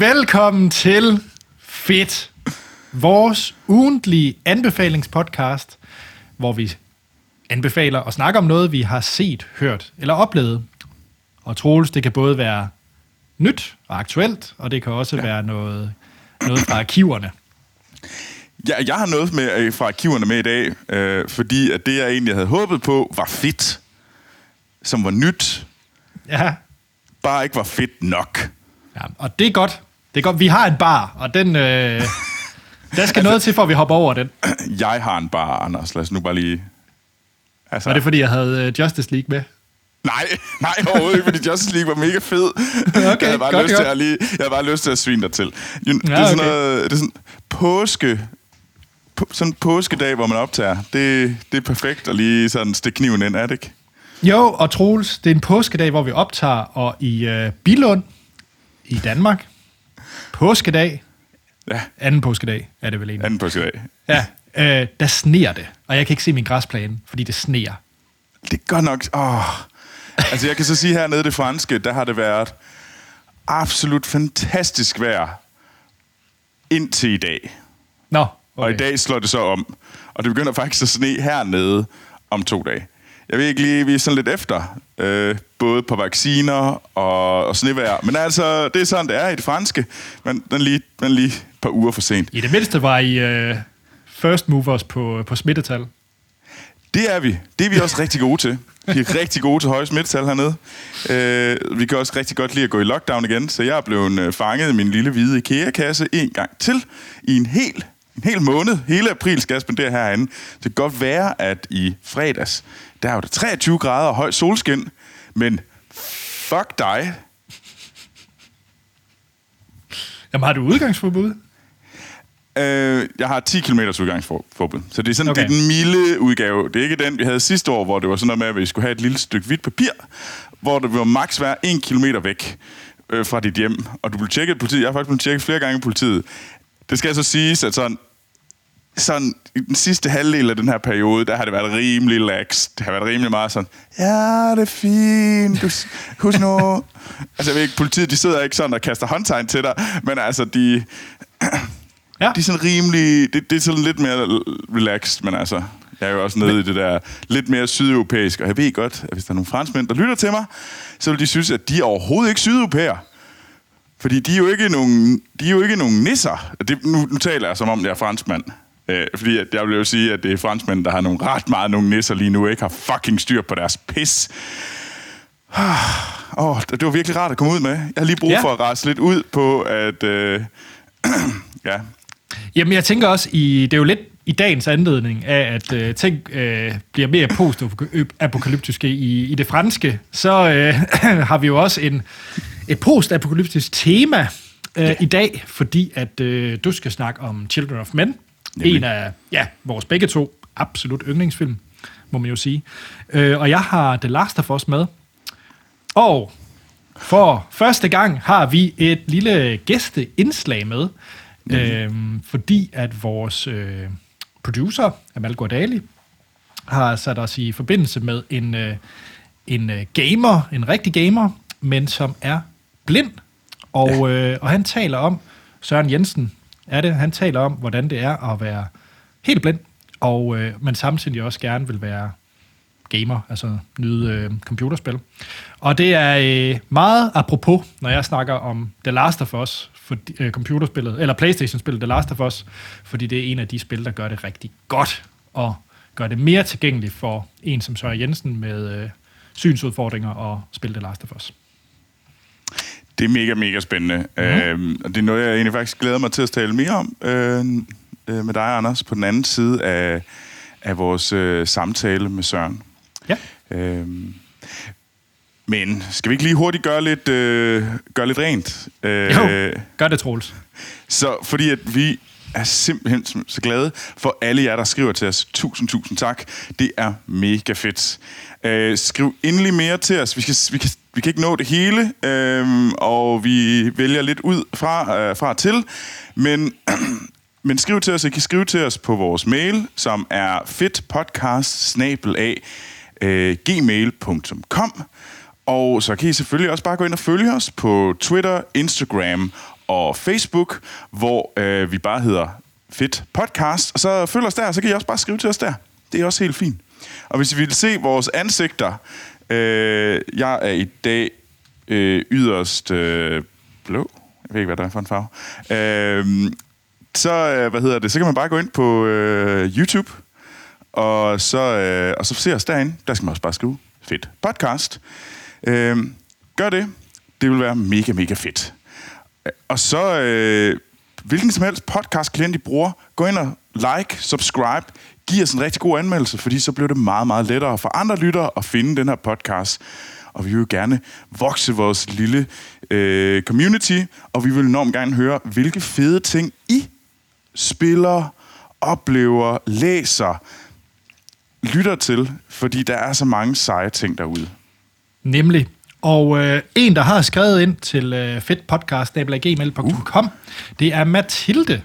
Velkommen til Fedt, vores ugentlige anbefalingspodcast, hvor vi anbefaler og snakker om noget, vi har set, hørt eller oplevet. Og Troels, det kan både være nyt og aktuelt, og det kan også ja. være noget, noget fra arkiverne. Ja, jeg har noget med øh, fra arkiverne med i dag, øh, fordi at det, jeg egentlig havde håbet på, var fedt, som var nyt, Ja, bare ikke var fedt nok. ja og det er godt. Det er godt. Vi har en bar, og den... Øh, der skal noget til, for at vi hopper over den. Jeg har en bar, Anders. Lad os nu bare lige... Altså, Var det, fordi jeg havde øh, Justice League med? Nej, nej, overhovedet ikke, fordi Justice League var mega fed. jeg havde bare godt, lyst godt. til at lige, jeg havde bare lyst til at svine dig til. Det, Ja, er sådan okay. noget, det er sådan påske, på, sådan en påskedag, hvor man optager. Det, det er perfekt at lige sådan stikke kniven ind, er det ikke? Jo, og Troels, det er en påskedag, hvor vi optager, og i øh, Bilund i Danmark, påskedag, Ja, anden påskedag er det vel egentlig. anden påskedag. Ja, øh, der sneer det, og jeg kan ikke se min græsplæne, fordi det sneer. Det godt nok... Åh. Altså, jeg kan så sige hernede i det franske, der har det været absolut fantastisk vejr indtil i dag. Nå, Okay. Og i dag slår det så om. Og det begynder faktisk at sne hernede om to dage. Jeg ved ikke lige, vi er sådan lidt efter, øh, både på vacciner og, og snevejr. Men altså, det er sådan, det er i det franske. Men den lige, den lige et par uger for sent. I det mindste var I øh, first movers på, på smittetal. Det er vi. Det er vi også rigtig gode til. Vi er rigtig gode til høje smittetal hernede. Øh, vi kan også rigtig godt lide at gå i lockdown igen, så jeg er blevet øh, fanget i min lille hvide IKEA-kasse en gang til i en hel, en hel måned. Hele april skal jeg spendere herinde. Det kan godt være, at i fredags, der var det 23 grader og høj solskin, men fuck dig. Jamen, har du udgangsforbud? Øh, jeg har 10 km udgangsforbud. Så det er sådan Okay. okay. det er den milde udgave. Det er ikke den, vi havde sidste år, hvor det var sådan noget med, at vi skulle have et lille stykke hvidt papir, hvor det var maks være 1 km væk øh, fra dit hjem. Og du blev tjekket af politiet. Jeg har faktisk blevet tjekket flere gange af politiet. Det skal så siges, at sådan, sådan i den sidste halvdel af den her periode, der har det været rimelig lax. Det har været rimelig meget sådan, ja, det er fint. Du, husk nu. altså, jeg ved ikke, politiet, de sidder ikke sådan og kaster håndtegn til dig, men altså, de, Ja. de er sådan rimelig... Det, det er sådan lidt mere relaxed, men altså... Jeg er jo også nede men... i det der lidt mere sydeuropæisk, og jeg ved godt, at hvis der er nogle franskmænd, der lytter til mig, så vil de synes, at de er overhovedet ikke sydeuropæer. Fordi de er jo ikke nogen, de er jo ikke nogen nisser. Det, nu, nu taler jeg, som om jeg er franskmand. Øh, fordi at jeg vil jo sige, at det er franskmænd, der har nogle ret meget nogle nisser lige nu, ikke har fucking styr på deres pis. Åh, oh, det var virkelig rart at komme ud med. Jeg har lige brug Ja. for at rase lidt ud på, at... Øh, ja, Jamen, jeg tænker også, i, det er jo lidt i dagens anledning af, at øh, ting øh, bliver mere post-apokalyptiske i, i det franske, så øh, har vi jo også en, et post-apokalyptisk tema øh, ja. i dag, fordi at øh, du skal snakke om Children of Men, Nemlig. en af ja, vores begge to absolut yndlingsfilm, må man jo sige. Øh, og jeg har The Last of Us med, og for første gang har vi et lille gæsteindslag med, mm. øhm, fordi at vores øh, producer, Amal Gordali, har sat os i forbindelse med en, øh, en øh, gamer, en rigtig gamer, men som er blind. Og, øh, og han taler om, Søren Jensen er det, han taler om, hvordan det er at være helt blind, og øh, men samtidig også gerne vil være gamer, altså nyde øh, computerspil. Og det er øh, meget apropos, når jeg snakker om The Last of Us, for, øh, computerspillet, eller Playstation-spillet The Last of Us, fordi det er en af de spil, der gør det rigtig godt, og gør det mere tilgængeligt for en som Søren Jensen med øh, synsudfordringer og spille The Last of Us. Det er mega, mega spændende. Mm. Øhm, og det er noget, jeg egentlig faktisk glæder mig til at tale mere om øh, øh, med dig, Anders, på den anden side af, af vores øh, samtale med Søren. Ja. Øhm, men skal vi ikke lige hurtigt gøre lidt, øh, gøre lidt rent? Øh, Jo, gør det, Troels. Så fordi at vi er simpelthen så glade for alle jer, der skriver til os. Tusind, tusind tak. Det er mega fedt. Øh, skriv endelig mere til os. Vi skal, vi kan, vi kan ikke nå det hele, øh, og vi vælger lidt ud fra, øh, fra til. Men, men skriv til os. I kan skrive til os på vores mail, som er fedtpodcast øh, gmail.com. Og så kan I selvfølgelig også bare gå ind og følge os på Twitter, Instagram og Facebook, hvor øh, vi bare hedder Fedt Podcast. Og så følg os der, så kan I også bare skrive til os der. Det er også helt fint. Og hvis I vil se vores ansigter, øh, jeg er i dag øh, yderst øh, blå. Jeg ved ikke, hvad der er for en farve. Øh, så, øh, hvad hedder det, så kan man bare gå ind på øh, YouTube, og så, øh, og så se os derinde. Der skal man også bare skrive fedt podcast. Øh, gør det. Det vil være mega, mega fedt. Og så, øh, hvilken som helst podcast-klient I bruger, gå ind og like, subscribe, giv os en rigtig god anmeldelse, fordi så bliver det meget, meget lettere for andre lyttere at finde den her podcast. Og vi vil jo gerne vokse vores lille øh, community, og vi vil enormt gerne høre, hvilke fede ting I spiller, oplever, læser, lytter til, fordi der er så mange seje ting derude. Nemlig. Og øh, en, der har skrevet ind til øh, fedtpodcast.gmail.com, uh. det er Mathilde.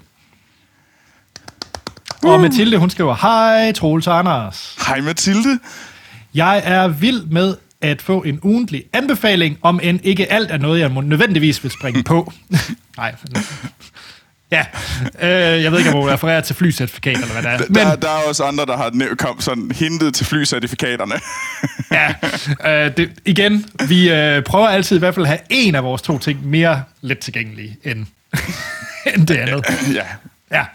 Uh. Og Mathilde, hun skriver, Hej Troels og Anders. Hej Mathilde. Jeg er vild med at få en ugentlig anbefaling, om end ikke alt er noget, jeg nødvendigvis vil springe på. Nej, Ja, øh, jeg ved ikke, om hun refererer til flycertifikat, eller hvad det er. Men, der, der er også andre, der har kom sådan hintet til flycertifikaterne. ja, øh, det, igen, vi øh, prøver altid i hvert fald at have en af vores to ting mere let tilgængelige end, end det andet. ja. Ja,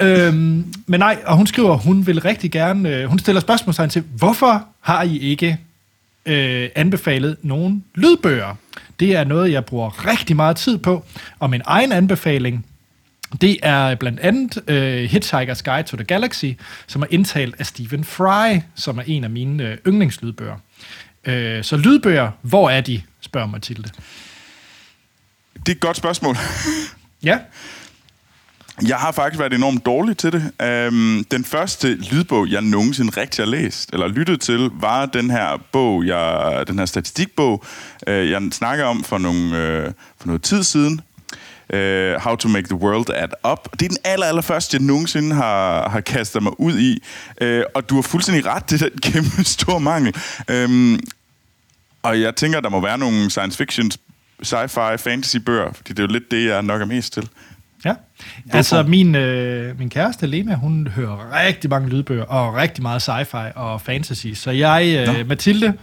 øhm, men nej, og hun skriver, hun vil rigtig gerne, øh, hun stiller spørgsmålstegn til, hvorfor har I ikke øh, anbefalet nogen lydbøger? Det er noget, jeg bruger rigtig meget tid på, og min egen anbefaling, det er blandt andet uh, Hitchhiker's Guide to the Galaxy, som er indtalt af Stephen Fry, som er en af mine uh, yndlingslydbøger. Uh, så lydbøger, hvor er de, spørger Mathilde. Det er et godt spørgsmål. ja. Jeg har faktisk været enormt dårlig til det. Um, den første lydbog, jeg nogensinde rigtig har læst, eller lyttet til, var den her bog, jeg, den her statistikbog, uh, jeg snakker om for, nogle, uh, for noget tid siden, uh, How to Make the World Add Up. Det er den aller, aller første, jeg nogensinde har, har kastet mig ud i. Uh, og du har fuldstændig ret, det er en kæmpe stor mangel. Um, og jeg tænker, der må være nogle science fiction, sci-fi, fantasy-bøger, fordi det er jo lidt det, jeg nok er mest til. Ja, Hvorfor? altså min, øh, min kæreste Lena, hun hører rigtig mange lydbøger, og rigtig meget sci-fi og fantasy. Så jeg, øh, Mathilde,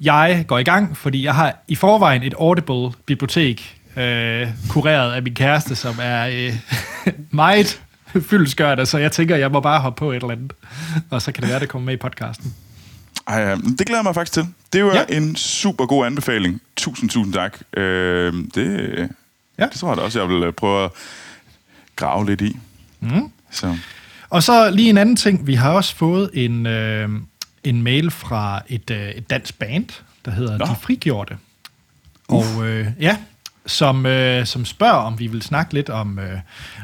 jeg går i gang, fordi jeg har i forvejen et Audible-bibliotek, øh, kureret af min kæreste, som er øh, meget fyldskørende, så jeg tænker, jeg må bare hoppe på et eller andet, og så kan det være, det kommer med i podcasten. Ej, det glæder jeg mig faktisk til. Det var ja. en super god anbefaling. Tusind, tusind tak. Øh, det, ja. det tror jeg da også, jeg vil øh, prøve at grave lidt i. Mm. Så. Og så lige en anden ting. Vi har også fået en, øh, en mail fra et, øh, et dansk band, der hedder Nå. De Frigjorte. Og øh, ja, som, øh, som spørger, om vi vil snakke lidt om, øh,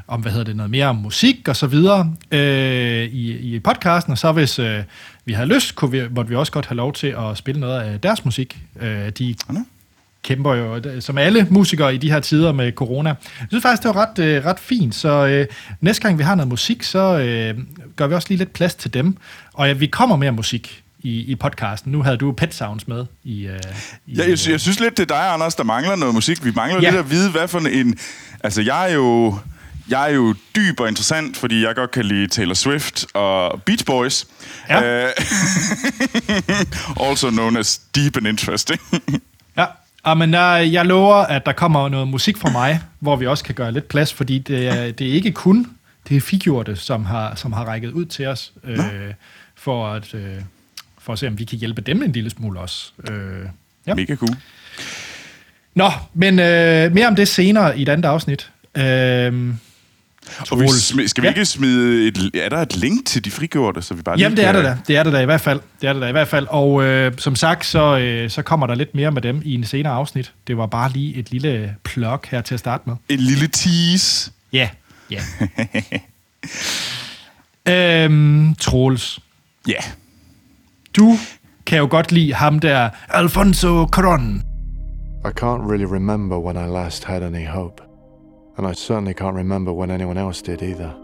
om hvad hedder det, noget mere om musik og så videre øh, i, i podcasten, og så hvis øh, vi har lyst, kunne vi, måtte vi også godt have lov til at spille noget af deres musik. Øh, de okay. kæmper jo, som alle musikere i de her tider med corona. Jeg synes faktisk, det var ret, øh, ret fint, så øh, næste gang vi har noget musik, så øh, gør vi også lige lidt plads til dem. Og ja, vi kommer mere musik i, i podcasten. Nu havde du Pet Sounds med i... Uh, i ja, jeg, jeg synes lidt, det er dig, Anders, der mangler noget musik. Vi mangler ja. lidt at vide, hvad for en... Altså, jeg er jo... Jeg er jo dyb og interessant, fordi jeg godt kan lide Taylor Swift og Beach Boys. Ja. Uh, also known as deep and interesting. ja, ah, men jeg, jeg lover, at der kommer noget musik fra mig, hvor vi også kan gøre lidt plads, fordi det er, det er ikke kun det er figurte, som har, som har rækket ud til os, øh, for at... Øh, for at se, om vi kan hjælpe dem en lille smule også. Øh, ja. Mega cool. Nå, men øh, mere om det senere i et andet afsnit. Øh, og vi skal vi ja. ikke smide et, er der et link til de frigjorte, så vi bare Jamen, det er der da. Det er der da i hvert fald. Det er der da i hvert fald. Og øh, som sagt, så, øh, så kommer der lidt mere med dem i en senere afsnit. Det var bare lige et lille plug her til at starte med. En lille tease. Ja, ja. øhm, Troels. Ja. Yeah. Du kan jo godt lide ham der, Alfonso Cuarón. I can't really remember when I last had any hope. And I certainly can't remember when anyone else did either.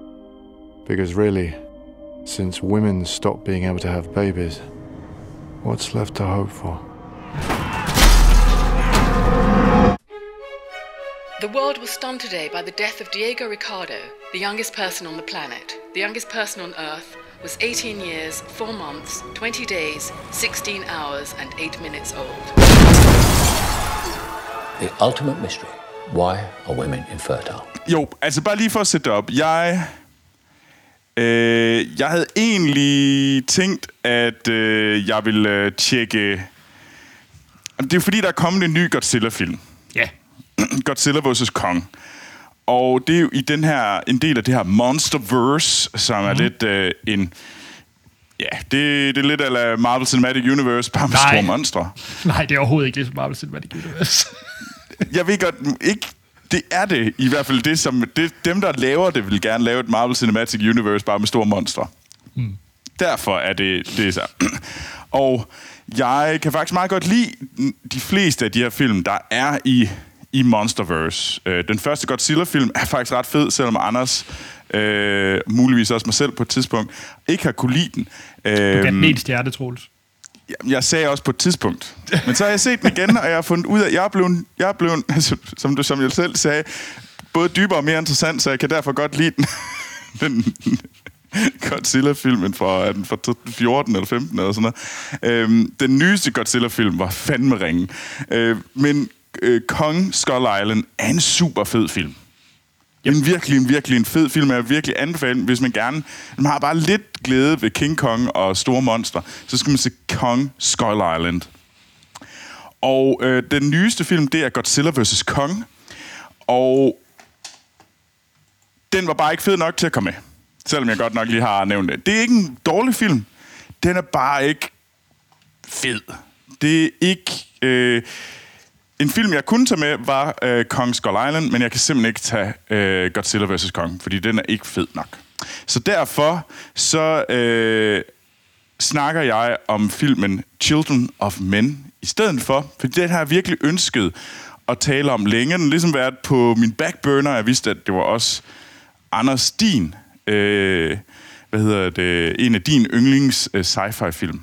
Because really, since women stopped being able to have babies, what's left to hope for? The world was stunned today by the death of Diego Ricardo, the youngest person on the planet. The youngest person on Earth was 18 years, 4 months, 20 days, 16 hours, and 8 minutes old. The ultimate mystery. Why are women infertile? Jo, altså bare lige for at sætte op. Jeg, øh, jeg havde egentlig tænkt, at øh, jeg ville øh, tjekke... Det er fordi, der er kommet en ny Godzilla-film. Ja. Godzilla vs. Kong. Og det er jo i den her, en del af det her Monsterverse, som mm. er lidt øh, en... Ja, det, det er lidt af Marvel Cinematic Universe, bare med store monstre. Nej, det er overhovedet ikke ligesom Marvel Cinematic Universe. Jeg ved godt, ikke... Det er det i hvert fald det, som... Det, dem, der laver det, vil gerne lave et Marvel Cinematic Universe bare med store monstre. Mm. Derfor er det, det er så. Og jeg kan faktisk meget godt lide de fleste af de her film, der er i, i Monsterverse. Øh, den første Godzilla-film er faktisk ret fed, selvom Anders, øh, muligvis også mig selv på et tidspunkt, ikke har kunne lide den. Du gav Øhm, den et stjerne, Troels. jeg- sagde også på et tidspunkt. Men så har jeg set den igen, og jeg har fundet ud af, at jeg er blevet, jeg er blevet som du som jeg selv sagde, både dybere og mere interessant, så jeg kan derfor godt lide den. den Godzilla-filmen fra, den fra 14 eller 15 eller sådan noget. Øhm, den nyeste Godzilla-film var fandme ringe. Øh, men øh, Kong Skull Island er en super fed film. En virkelig, en virkelig en fed film. Jeg vil virkelig anbefale hvis man gerne... Man har bare lidt glæde ved King Kong og store monstre. Så skal man se Kong Skull Island. Og øh, den nyeste film, det er Godzilla vs. Kong. Og den var bare ikke fed nok til at komme med. Selvom jeg godt nok lige har nævnt det. Det er ikke en dårlig film. Den er bare ikke fed. Det er ikke... Øh, en film, jeg kunne tage med, var øh, Kong Skull Island, men jeg kan simpelthen ikke tage øh, Godzilla vs. Kong, fordi den er ikke fed nok. Så derfor så øh, snakker jeg om filmen Children of Men i stedet for, fordi den har jeg virkelig ønsket at tale om længe. Den har ligesom været på min backburner. Jeg vidste, at det var også Anders din, øh, hvad hedder det, en af din yndlings øh, sci-fi film.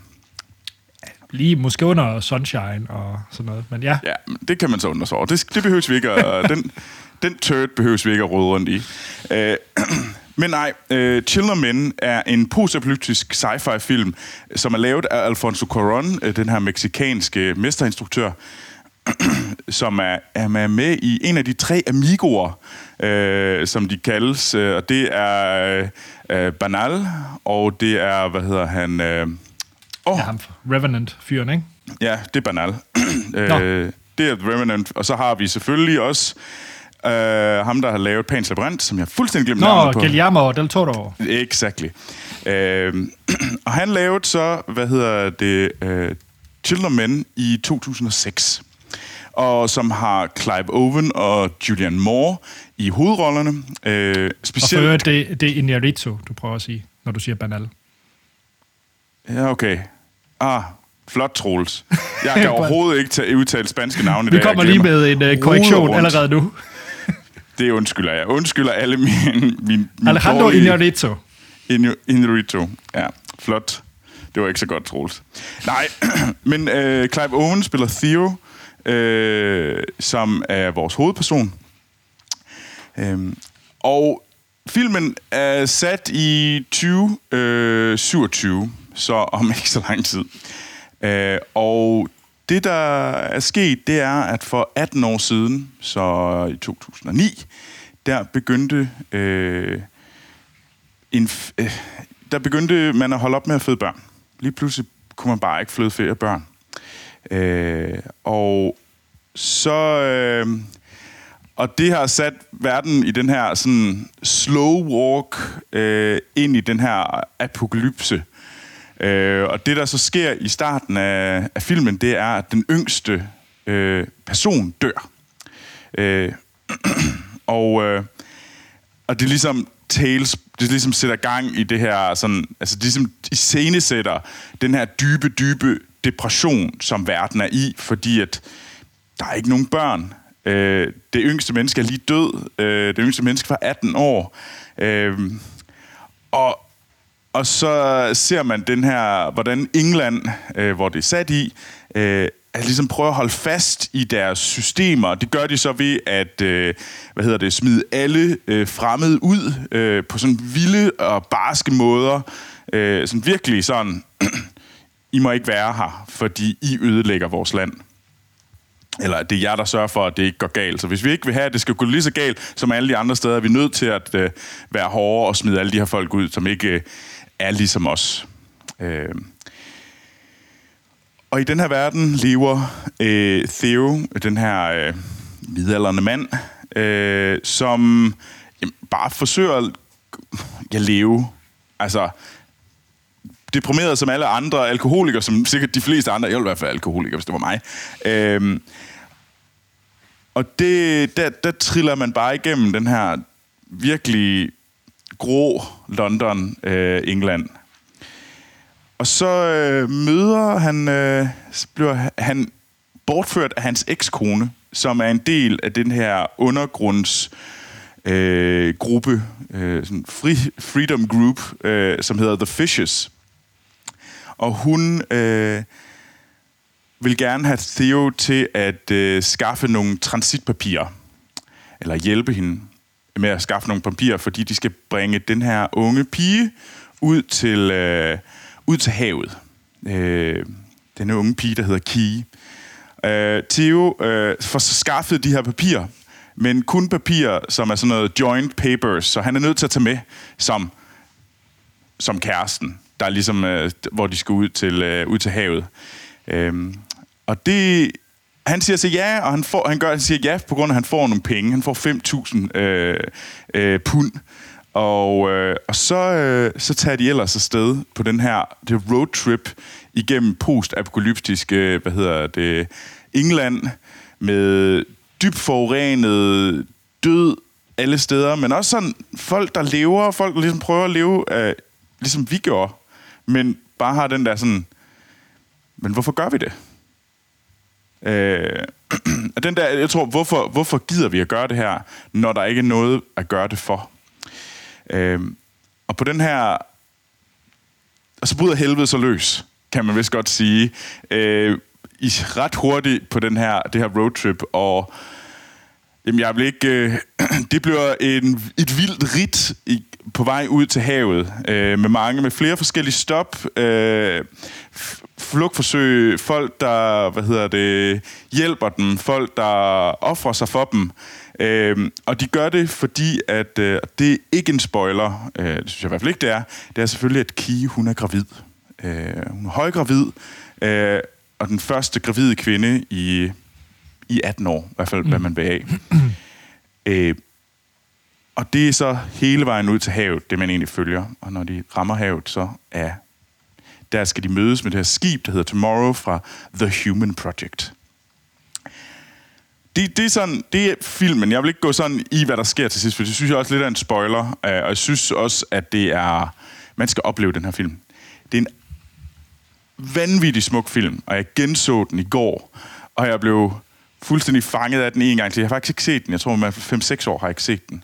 Lige måske under Sunshine og sådan noget. Men ja, Ja, men det kan man så undre sig over. Det, det behøves vi ikke at, den, den turd behøves vi ikke at rode rundt i. Øh, men nej, øh, Children Men er en postapokalyptisk sci-fi film, som er lavet af Alfonso Cuarón, øh, den her meksikanske mesterinstruktør, som er, er med- med i en af de tre amigoer, øh, som de kaldes, øh, og det er øh, Banal, og det er, hvad hedder han... Øh, oh, ja ham Revenant-fyren, ikke? Ja, det er banal. Nå. øh, det er The Remnant. Og så har vi selvfølgelig også øh, ham, der har lavet Pans Labyrinth, som jeg fuldstændig glemte Nå, navnet på. Guillermo del Toro. Exactly. Øh, og han lavede så, hvad hedder det, øh, Children Men i 2006. Og som har Clive Owen og Julian Moore i hovedrollerne. Øh, Og for specielt... øvrigt, det, det er Inarito, du prøver at sige, når du siger banal. Ja, okay. Ah, flot, Troels. Jeg kan overhovedet ikke tage, udtale spanske navne i Vi dag. kommer lige med en uh, korrektion rundt. allerede nu. Det undskylder jeg. Undskylder alle mine... mine, mine Alejandro dårlige- Inarito. Inarito. Ja, flot. Det var ikke så godt, Troels. Nej, men øh, Clive Owen spiller Theo, øh, som er vores hovedperson. Øhm, og filmen er sat i 2027, så om ikke så lang tid. Øh, og det, der er sket, det er, at for 18 år siden, så i 2009, der begyndte øh, en, øh, der begyndte man at holde op med at føde børn. Lige pludselig kunne man bare ikke føde flere børn. Øh, og så... Øh, og det har sat verden i den her sådan slow walk øh, ind i den her apokalypse. Øh, og det, der så sker i starten af, af filmen, det er, at den yngste øh, person dør. Øh, og, øh, og det er ligesom tales, det ligesom sætter gang i det her, sådan, altså det ligesom iscenesætter den her dybe, dybe depression, som verden er i, fordi at der er ikke nogen børn. Øh, det yngste menneske er lige død. Øh, det yngste menneske var 18 år. Øh, og, og så ser man den her, hvordan England, øh, hvor det er sat i, øh, at ligesom prøve at holde fast i deres systemer. Det gør de så ved at øh, hvad hedder det, smide alle øh, fremmede ud øh, på sådan vilde og barske måder. Øh, sådan virkelig sådan, I må ikke være her, fordi I ødelægger vores land. Eller det er jer, der sørger for, at det ikke går galt. Så hvis vi ikke vil have, at det skal gå lige så galt som alle de andre steder, er vi nødt til at øh, være hårde og smide alle de her folk ud, som ikke øh, er ligesom os. Øh. Og i den her verden lever øh, Theo, den her øh, midalderne mand, øh, som jamen, bare forsøger at ja, leve. Altså, deprimeret som alle andre alkoholikere, som sikkert de fleste andre, jeg vil i hvert fald alkoholiker, hvis det var mig. Øhm, og det, der, der triller man bare igennem den her virkelig grå London, øh, England. Og så øh, møder han, øh, bliver han bortført af hans ekskone, som er en del af den her undergrunds øh, gruppe, øh, sådan free, freedom group, øh, som hedder The Fishes. Og hun øh, vil gerne have Theo til at øh, skaffe nogle transitpapirer, eller hjælpe hende med at skaffe nogle papirer, fordi de skal bringe den her unge pige ud til, øh, ud til havet. Øh, den unge pige, der hedder Kie. Øh, Theo øh, får så skaffet de her papirer, men kun papirer, som er sådan noget joint papers, så han er nødt til at tage med som, som kæresten, der er ligesom, øh, hvor de skal ud til, øh, ud til havet. Øh, og det, han siger så ja, og han, får, han, gør, han siger ja, på grund af, at han får nogle penge. Han får 5.000 øh, øh, pund. Og, øh, og så, øh, så tager de ellers afsted på den her det roadtrip igennem postapokalyptisk, øh, hvad hedder det, England, med dybt forurenet, død alle steder, men også sådan folk, der lever, folk, der ligesom prøver at leve, øh, ligesom vi gjorde, men bare har den der sådan, men hvorfor gør vi det? Øh, den der, jeg tror, hvorfor, hvorfor gider vi at gøre det her, når der ikke er noget at gøre det for? Øh, og på den her... Og så bryder helvede så løs, kan man vist godt sige. Øh, I ret hurtigt på den her, det her roadtrip, og Jamen, jeg blev ikke... Øh, det bliver en, et vildt rit i, på vej ud til havet, øh, med mange, med flere forskellige stop, øh, flugtforsøg, folk, der, hvad hedder det, hjælper dem, folk, der offrer sig for dem. Øh, og de gør det, fordi at, øh, det er ikke en spoiler, øh, det synes jeg i hvert fald ikke, det er. Det er selvfølgelig, at Kie, hun er gravid. Øh, hun er højgravid, øh, og den første gravide kvinde i i 18 år, i hvert fald, mm. hvad man vil have. øh, og det er så hele vejen ud til havet, det man egentlig følger. Og når de rammer havet, så er der skal de mødes med det her skib, der hedder Tomorrow fra The Human Project. Det, det, er sådan, det er filmen. Jeg vil ikke gå sådan i, hvad der sker til sidst, for det synes jeg også lidt er en spoiler. Øh, og jeg synes også, at det er... Man skal opleve den her film. Det er en vanvittig smuk film, og jeg genså den i går, og jeg blev fuldstændig fanget af den en gang til. Jeg har faktisk ikke set den. Jeg tror, man 5-6 år har jeg ikke set den.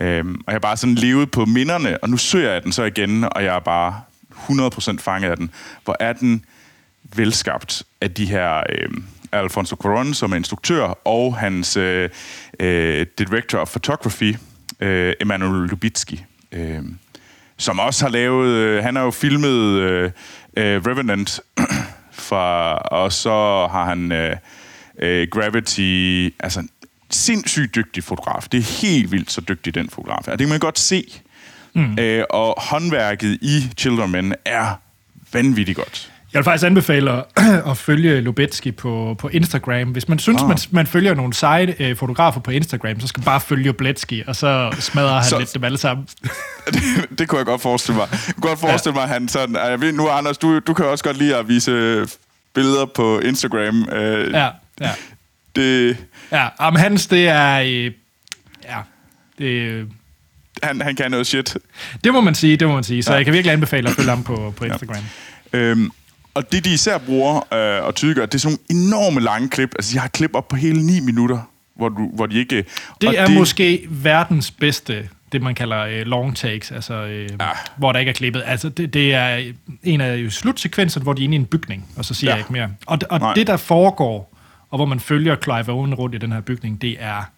Øhm, og jeg har bare sådan levet på minderne, og nu søger jeg den så igen, og jeg er bare 100% fanget af den. Hvor er den velskabt af de her... Øh, Alfonso Cuarón, som er instruktør, og hans øh, øh, director of photography, øh, Emanuel Lubitsky, øh, som også har lavet... Øh, han har jo filmet øh, øh, Revenant, fra, og så har han... Øh, øh, Gravity, altså sindssygt dygtig fotograf. Det er helt vildt så dygtig, den fotograf er. Det kan man godt se. Mm. Øh, og håndværket i Children Men er vanvittigt godt. Jeg vil faktisk anbefale at følge Lubetsky på, på Instagram. Hvis man synes, ah. man, man følger nogle seje øh, fotografer på Instagram, så skal man bare følge Lubetsky, og så smadrer han så, lidt dem alle sammen. det, det kunne jeg godt forestille mig. Jeg kunne godt forestille ja. mig, at han sådan... Jeg ved, nu, Anders, du, du kan også godt lide at vise billeder på Instagram. Øh, ja Ja. Det... Ja, om hans, det er... Øh, ja, det... Han, han kan noget shit. Det må man sige, det må man sige. Så ja. jeg kan virkelig anbefale at følge ham på, på Instagram. Ja. Øhm, og det, de især bruger øh, og tydeliggør, det er sådan nogle enorme lange klip. Altså, de har klip op på hele 9 minutter, hvor, du, hvor de ikke... Det er det, måske verdens bedste det, man kalder øh, long takes, altså, øh, Ah. hvor der ikke er klippet. Altså, det, det er en af slutsekvenserne, hvor de er inde i en bygning, og så siger Ja. jeg ikke mere. Og, og Nej. det, der foregår, og hvor man følger Clive Owen rundt i den her bygning, det er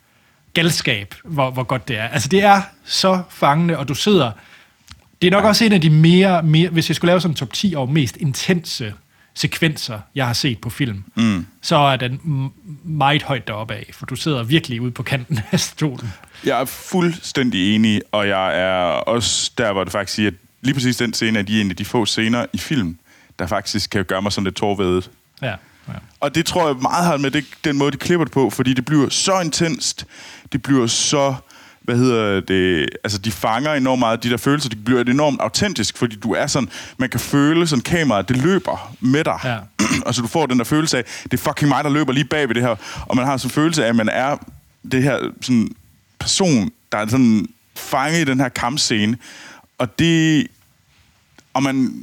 galskab, hvor, hvor godt det er. Altså, det er så fangende, og du sidder... Det er nok også en af de mere, mere... Hvis jeg skulle lave sådan en top 10 over mest intense sekvenser, jeg har set på film, mm. så er den meget højt deroppe af, for du sidder virkelig ude på kanten af stolen. Jeg er fuldstændig enig, og jeg er også der, hvor det faktisk siger, at lige præcis den scene er de en af de få scener i film, der faktisk kan gøre mig sådan lidt tårvedet. Ja, ja. Og det tror jeg meget har med det, den måde, de klipper det på, fordi det bliver så intenst, det bliver så, hvad hedder det, altså de fanger enormt meget de der følelser, det bliver enormt autentisk, fordi du er sådan, man kan føle sådan kameraet, det løber med dig. Ja. og så du får den der følelse af, det er fucking mig, der løber lige bag ved det her, og man har sådan en følelse af, at man er det her sådan person, der er sådan fanget i den her kampscene, og det, og man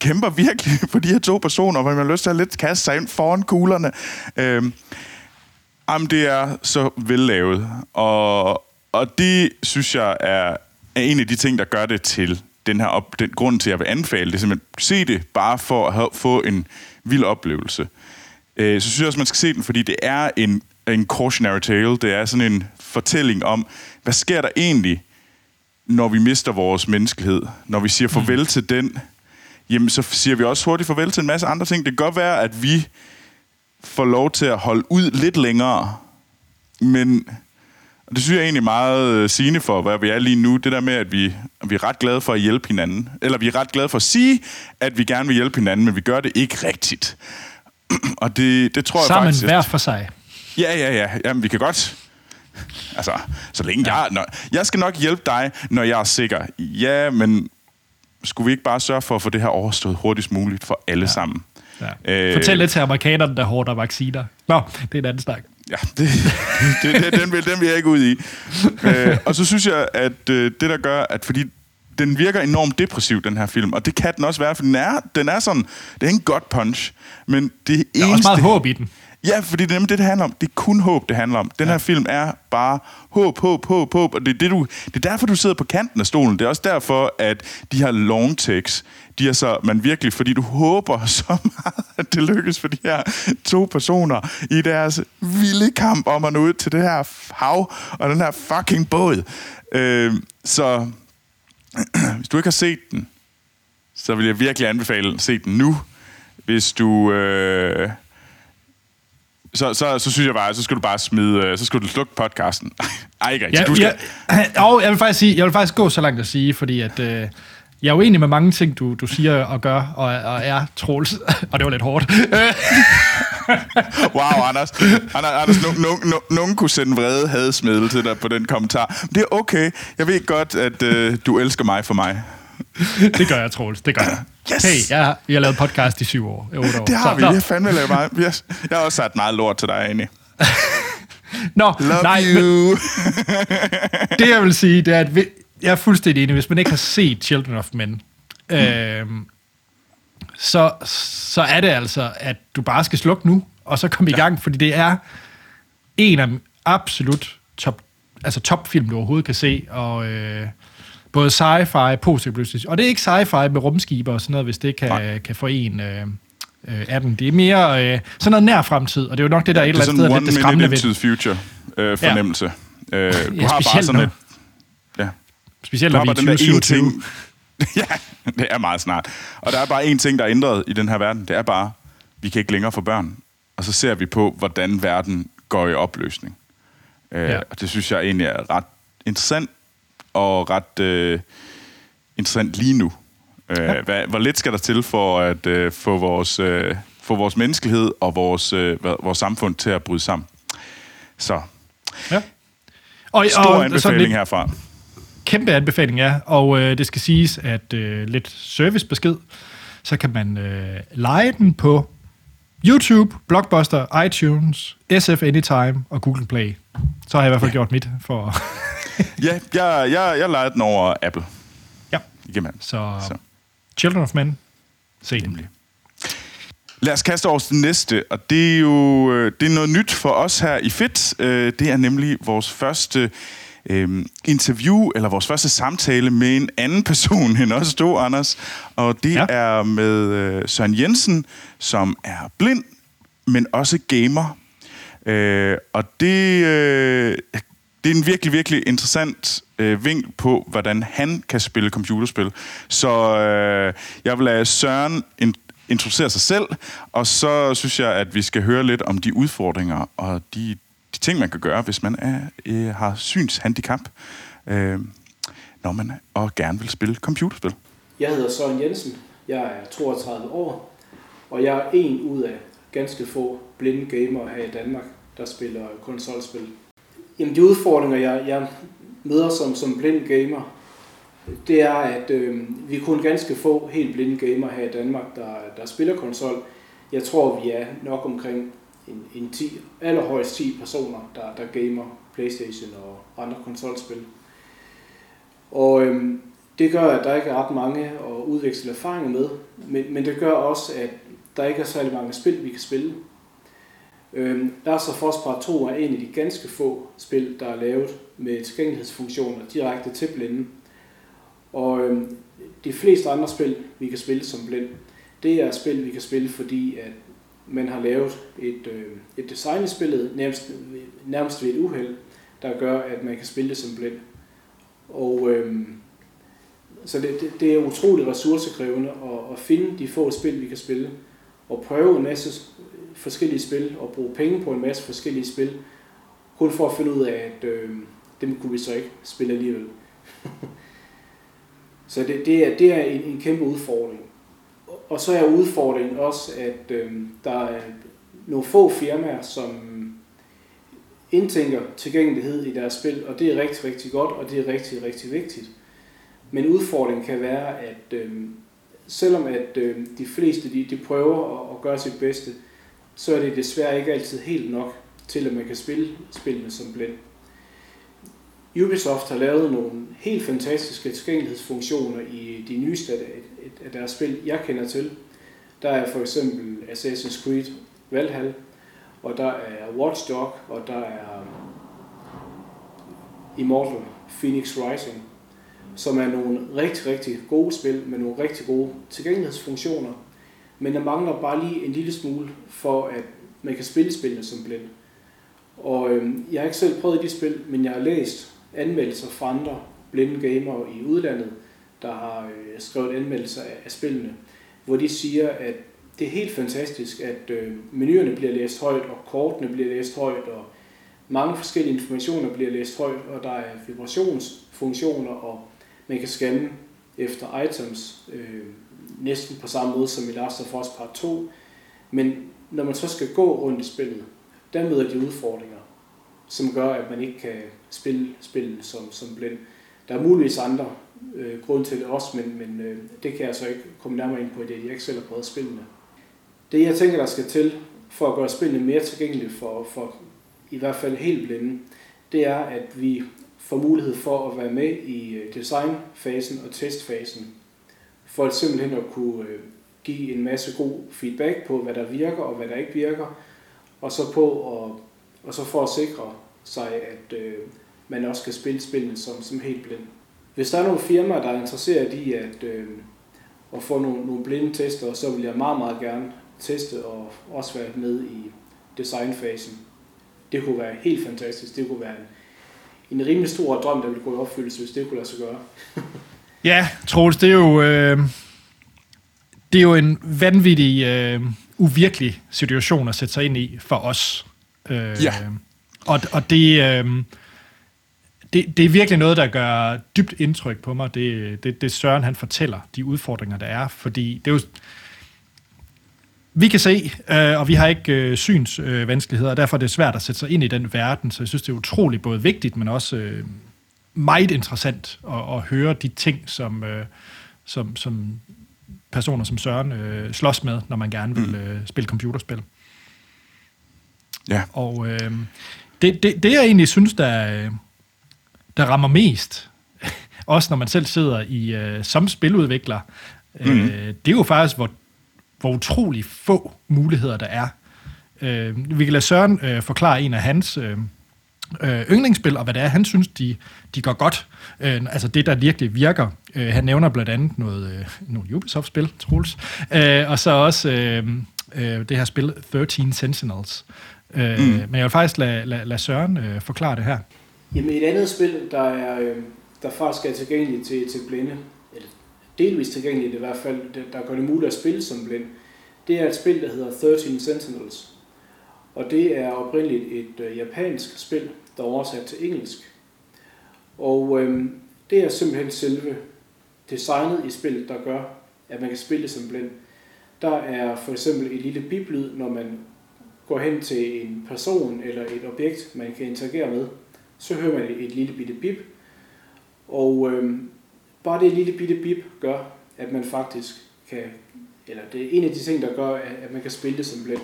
kæmper virkelig for de her to personer, hvor man har lyst til at lidt kaste sig ind foran kuglerne. Øh, jamen, det er så vellavet, og, og det synes jeg er, er en af de ting, der gør det til den her op, den grund til, at jeg vil anbefale det. Simpelthen se det bare for at have, få en vild oplevelse. Øh, så synes jeg også, man skal se den, fordi det er en, en cautionary tale. Det er sådan en fortælling om, hvad sker der egentlig, når vi mister vores menneskelighed, når vi siger farvel mm. til den, jamen så siger vi også hurtigt farvel til en masse andre ting. Det kan godt være, at vi får lov til at holde ud lidt længere, men det synes jeg egentlig meget øh, sigende for, hvad vi er lige nu. Det der med, at vi, at vi er ret glade for at hjælpe hinanden. Eller vi er ret glade for at sige, at vi gerne vil hjælpe hinanden, men vi gør det ikke rigtigt. Og det, det tror jeg Sammen faktisk... hver for sig. Ja, ja, ja. Jamen, vi kan godt... Altså, så længe ja. jeg... Når, jeg skal nok hjælpe dig, når jeg er sikker. Ja, men skulle vi ikke bare sørge for at få det her overstået hurtigst muligt for alle ja. sammen? Ja. Øh, Fortæl lidt til amerikanerne, der hårder vacciner. Nå, det er en anden snak. Ja, det, det, det, den, vil, den vil jeg ikke ud i. øh, og så synes jeg, at øh, det der gør, at fordi den virker enormt depressiv, den her film, og det kan den også være, for den er, den er sådan, det er en godt punch, men det eneste... Der er også meget håb i den. Ja, fordi det er nemlig det, det handler om. Det er kun håb, det handler om. Den ja. her film er bare håb, håb, håb, håb. Og det er, det, du, det er derfor, du sidder på kanten af stolen. Det er også derfor, at de her long takes, de er så, man virkelig, fordi du håber så meget, at det lykkes for de her to personer i deres vilde kamp om at nå ud til det her hav og den her fucking båd. Øh, så hvis du ikke har set den, så vil jeg virkelig anbefale at se den nu. Hvis du... Øh, så, så, så synes jeg bare, så skal du bare smide, øh, så skal du slukke podcasten. Ej, ikke rigtigt. Ja, du skal, ja, og jeg vil faktisk sige, jeg vil faktisk gå så langt at sige, fordi at, øh, jeg er jo enig med mange ting, du, du siger og gør, og, og er Troels, og det var lidt hårdt. wow, Anders. Anders, Anders nogen, nogen, nogen, nogen kunne sende vrede hadesmiddel til dig på den kommentar. Det er okay. Jeg ved godt, at øh, du elsker mig for mig. det gør jeg, Troels. Det gør jeg. Yes! Hey, jeg, vi har lavet podcast i syv år. Otte år. Det har Så, vi. nå. Har fandme lavet meget. Har, jeg har også sat meget lort til dig, Annie. Nå, Love nej, you. Men, det jeg vil sige, det er, at jeg er fuldstændig enig. Hvis man ikke har set Children of Men, mm. øh, så, så er det altså, at du bare skal slukke nu, og så komme ja. i gang, fordi det er en af absolut top, altså topfilm, du overhovedet kan se, og øh, både sci-fi, post og det er ikke sci-fi med rumskibe og sådan noget, hvis det kan, kan få en øh, øh, af den. Det er mere øh, sådan noget nær fremtid, og det er jo nok det, der ja, et eller er andet sted er lidt det skræmmende ved det. future øh, fornemmelse. Ja. Øh, du Ja, har bare sådan et... Ja. Specielt når vi er den der ene 2027. ting... ja, det er meget snart. Og der er bare én ting, der er ændret i den her verden. Det er bare, vi kan ikke længere få børn. Og så ser vi på, hvordan verden går i opløsning. Øh, Ja. Og det synes jeg egentlig er ret interessant, og ret øh, interessant lige nu. Øh, Ja. hvad, hvor lidt skal der til for at øh, få, vores, øh, få vores menneskelighed og vores, øh, vores samfund til at bryde sammen? Så, Ja. Og, stor og, anbefaling lidt herfra. Kæmpe anbefaling, ja. Og øh, det skal siges, at øh, lidt servicebesked, så kan man øh, lege den på YouTube, Blockbuster, iTunes, SF Anytime og Google Play. Så har jeg i hvert fald ja. gjort mit for... Ja, jeg, jeg, jeg lejede den over Apple. ja. Igennem. Så, Så. Children of Men, se den. Lad os kaste over til næste, og det er jo øh, det er noget nyt for os her i FIT. Øh, Det er nemlig vores første øh, interview, eller vores første samtale med en anden person end os to, Anders. Og det ja. er med øh, Søren Jensen, som er blind, men også gamer. Øh, og det, øh, det er en virkelig, virkelig interessant øh, vinkel på, hvordan han kan spille computerspil. Så øh, jeg vil lade Søren in- introducere sig selv, og så synes jeg, at vi skal høre lidt om de udfordringer og de, de ting, man kan gøre, hvis man er, øh, har synshandicap, øh, når man og gerne vil spille computerspil. Jeg hedder Søren Jensen, jeg er 32 år, og jeg er en ud af ganske få blinde gamere her i Danmark, der spiller konsolspil. Jamen de udfordringer, jeg, jeg møder som, som blind gamer, det er, at øh, vi er kun ganske få helt blinde gamer her i Danmark, der, der spiller konsol. Jeg tror, vi er nok omkring en, en 10, allerhøjst 10 personer, der, der gamer Playstation og andre konsolspil. Og øhm, det gør, at der ikke er ret mange at udveksle erfaringer med, men, men det gør også, at der ikke er særlig mange spil, vi kan spille. Øhm, Last så Fosbar 2 er en af de ganske få spil, der er lavet med tilgængelighedsfunktioner direkte til blinde. Og øhm, de fleste andre spil, vi kan spille som blind, det er spil, vi kan spille, fordi at man har lavet et, øh, et design i spillet, nærmest, nærmest ved et uheld, der gør, at man kan spille det som blind. Og øhm, så det, det, det er utroligt ressourcekrævende at, at finde de få spil, vi kan spille, og prøve en masse forskellige spil, og bruge penge på en masse forskellige spil, kun for at finde ud af, at øh, dem kunne vi så ikke spille alligevel. så det, det, er, det er en, en kæmpe udfordring. Og så er udfordringen også, at øh, der er nogle få firmaer, som indtænker tilgængelighed i deres spil, og det er rigtig, rigtig godt, og det er rigtig, rigtig vigtigt. Men udfordringen kan være, at øh, selvom at øh, de fleste de, de prøver at, at gøre sit bedste, så er det desværre ikke altid helt nok til, at man kan spille spillene som blind. Ubisoft har lavet nogle helt fantastiske tilgængelighedsfunktioner i de nyeste af, af deres spil, jeg kender til. Der er for eksempel Assassin's Creed Valhalla, og der er Watch Dog, og der er Immortal Phoenix Rising, som er nogle rigtig, rigtig gode spil med nogle rigtig gode tilgængelighedsfunktioner. Men der mangler bare lige en lille smule for, at man kan spille spillene som blind. Og øh, jeg har ikke selv prøvet de spil, men jeg har læst anmeldelser fra andre blinde gamere i udlandet, der har øh, skrevet anmeldelser af, af spillene, hvor de siger, at det er helt fantastisk, at øh, menuerne bliver læst højt, og kortene bliver læst højt, og mange forskellige informationer bliver læst højt, og der er vibrationsfunktioner, og man kan scanne efter items øh, næsten på samme måde som i Last of Us Part 2. Men når man så skal gå rundt i spillet, der møder de udfordringer, som gør, at man ikke kan spille spillet som, som blind. Der er muligvis andre øh, grunde til det også, men, men øh, det kan jeg så ikke komme nærmere ind på i det, jeg ikke selv har prøvet spillene. Det jeg tænker, der skal til for at gøre spillene mere tilgængelige for, for i hvert fald helt blinde, det er, at vi får mulighed for at være med i øh, designfasen og testfasen, for simpelthen at kunne øh, give en masse god feedback på, hvad der virker og hvad der ikke virker, og så på at, og så for at sikre sig, at øh, man også kan spille spillene som, som helt blind. Hvis der er nogle firmaer, der er interesseret i at, øh, at få nogle, nogle blinde tester, så vil jeg meget, meget gerne teste og også være med i designfasen. Det kunne være helt fantastisk. Det kunne være en, en rimelig stor drøm, der ville gå i opfyldelse, hvis det kunne lade sig gøre. Ja, Troels, det er jo, øh, det er jo en vanvittig, øh, uvirkelig situation at sætte sig ind i for os. Øh, Ja. Og, og det, øh, det, det er virkelig noget, der gør dybt indtryk på mig. Det, det, det Søren, han fortæller, de udfordringer, der er. Fordi det er jo... Vi kan se, øh, og vi har ikke øh, synsvanskeligheder, øh, vanskeligheder, og derfor er det svært at sætte sig ind i den verden. Så jeg synes, det er utroligt både vigtigt, men også øh, meget interessant at, at høre de ting, som, øh, som, som personer som Søren øh, slås med, når man gerne vil øh, spille computerspil. Ja. Og øh, det, det, det, jeg egentlig synes, der, øh, der rammer mest, også når man selv sidder i øh, som spiludvikler, mm. øh, det er jo faktisk, hvor, hvor utrolig få muligheder der er. Øh, vi kan lade Søren øh, forklare en af hans øh, øh, yndlingsspil, og hvad det er, han synes, de, de går godt. Øh, altså det, der virkelig virker. Øh, han nævner blandt andet noget, øh, nogle Ubisoft-spil, Troels, øh, og så også øh, øh, det her spil 13 Sentinels. Øh, mm. Men jeg vil faktisk lade, lade, lade Søren øh, forklare det her. Jamen et andet spil, der er øh, der faktisk er tilgængeligt til, til blinde, eller delvist tilgængeligt i hvert fald, der gør det muligt at spille som blind, det er et spil, der hedder 13 Sentinels. Og det er oprindeligt et øh, japansk spil, der er oversat til engelsk. Og øh, det er simpelthen selve designet i spillet, der gør, at man kan spille som blind. Der er for eksempel et lille biblyd, når man går hen til en person eller et objekt, man kan interagere med. Så hører man et lille bitte bip. Og øh, bare det lille bitte bip gør, at man faktisk kan, eller det er en af de ting, der gør, at man kan spille det som blind.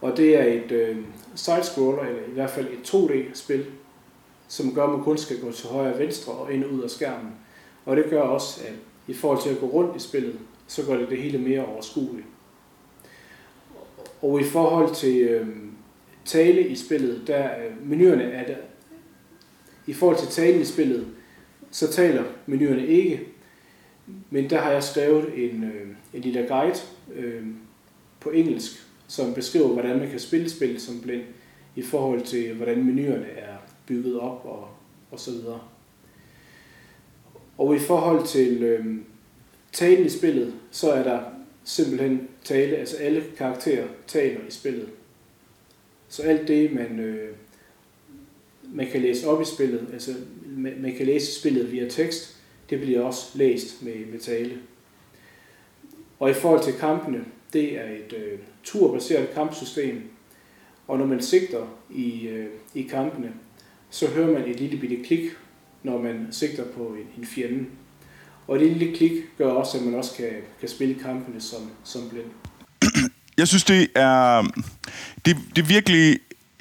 Og det er et øh, side-scroller, eller i hvert fald et 2D-spil, som gør, at man kun skal gå til højre og venstre og ind og ud af skærmen. Og det gør også, at i forhold til at gå rundt i spillet, så gør det det hele mere overskueligt. Og i forhold til øh, tale i spillet, der øh, menuerne er der, i forhold til tale i spillet, så taler menuerne ikke, men der har jeg skrevet en, øh, en lille guide øh, på engelsk, som beskriver, hvordan man kan spille spil som blind, i forhold til, hvordan menuerne er bygget op og, og så videre. Og i forhold til øh, talen i spillet, så er der simpelthen tale, altså alle karakterer taler i spillet. Så alt det, man, øh, man kan læse op i spillet, altså man, man kan læse spillet via tekst, det bliver også læst med, med tale. Og i forhold til kampene, det er et øh, turbaseret kampsystem, og når man sigter i, øh, i kampene, så hører man et lille bitte klik, når man sigter på en, en fjende. Og det lille klik gør også, at man også kan, kan spille kampene som, som blind. Jeg synes, det er, det, det er virkelig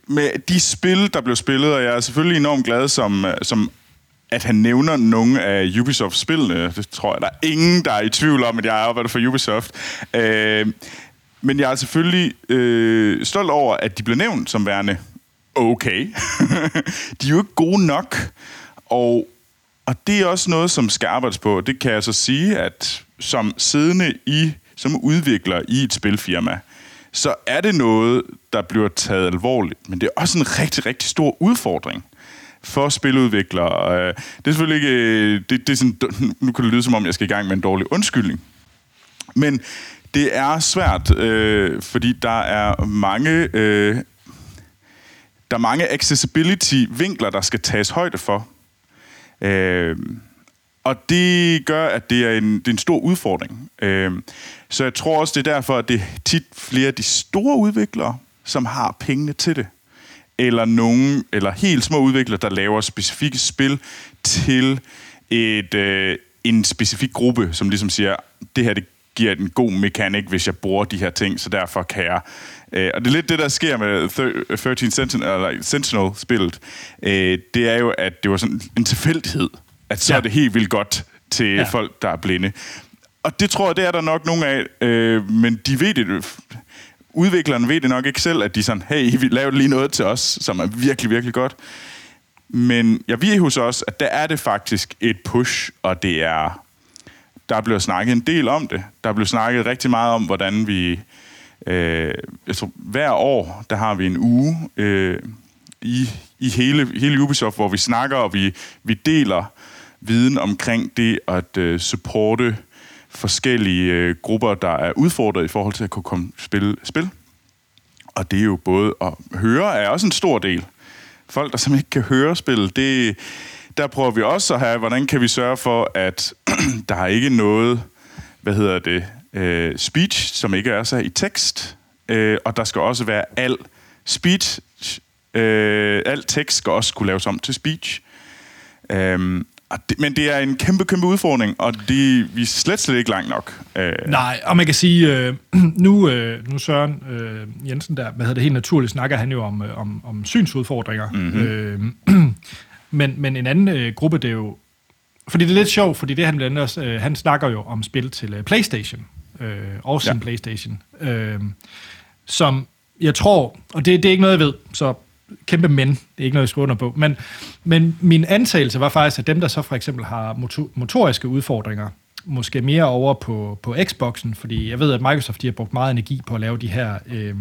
med de spil, der blev spillet, og jeg er selvfølgelig enormt glad som, som at han nævner nogle af Ubisoft-spillene. Det tror jeg, der er ingen, der er i tvivl om, at jeg arbejder for Ubisoft. Øh, men jeg er selvfølgelig øh, stolt over, at de blev nævnt som værende okay. de er jo ikke gode nok, og, og det er også noget, som skal arbejdes på. Det kan jeg så sige, at som siddende i, som udvikler i et spilfirma, så er det noget, der bliver taget alvorligt. Men det er også en rigtig, rigtig stor udfordring for spiludviklere. Øh, det er selvfølgelig ikke... Øh, det, det er sådan, nu kan det lyde, som om jeg skal i gang med en dårlig undskyldning. Men det er svært, øh, fordi der er mange... Øh, der er mange accessibility-vinkler, der skal tages højde for. Øh, og det gør, at det er en, det er en stor udfordring. Øh, så jeg tror også, det er derfor, at det er tit flere af de store udviklere, som har pengene til det. Eller nogen, eller helt små udviklere, der laver specifikke spil til et, øh, en specifik gruppe, som ligesom siger, det her det giver en god mekanik, hvis jeg bruger de her ting, så derfor kan jeg... Øh, og det er lidt det, der sker med 13 Sentinel, eller Sentinel-spillet. Øh, det er jo, at det var sådan en tilfældighed, at så ja. er det helt vildt godt til ja. folk, der er blinde. Og det tror jeg, det er der nok nogle af, øh, men de ved det udviklerne ved det nok ikke selv, at de sådan, hey, vi laver lige noget til os, som er virkelig, virkelig godt. Men jeg ved hos os, at der er det faktisk et push, og det er der blev snakket en del om det. Der blev snakket rigtig meget om, hvordan vi... Øh, jeg tror, hver år, der har vi en uge øh, i, i hele, hele Ubisoft, hvor vi snakker, og vi, vi deler viden omkring det at øh, supporte forskellige øh, grupper, der er udfordret i forhold til at kunne komme spille spil. Og det er jo både at høre er også en stor del. Folk, der som ikke kan høre spil, det, der prøver vi også at have, hvordan kan vi sørge for, at der er ikke noget, hvad hedder det, øh, speech, som ikke er så i tekst, øh, og der skal også være al speech, øh, al tekst skal også kunne laves om til speech. Øh, men det er en kæmpe, kæmpe udfordring, og det, vi er slet, slet ikke langt nok. Øh. Nej, og man kan sige, øh, nu, øh, nu Søren øh, Jensen der, hvad hedder det helt naturligt, snakker han jo om, øh, om, om synsudfordringer. Mm-hmm. Øh, men, men en anden øh, gruppe, det er jo... Fordi det er lidt sjovt, fordi det han blandt andet øh, han snakker jo om spil til øh, Playstation, øh, og sin ja. Playstation, øh, som jeg tror, og det, det er ikke noget, jeg ved, så kæmpe men. Det er ikke noget, jeg skriver under på. Men, men min antagelse var faktisk, at dem, der så for eksempel har motor, motoriske udfordringer, måske mere over på, på Xboxen, fordi jeg ved, at Microsoft de har brugt meget energi på at lave de her øh,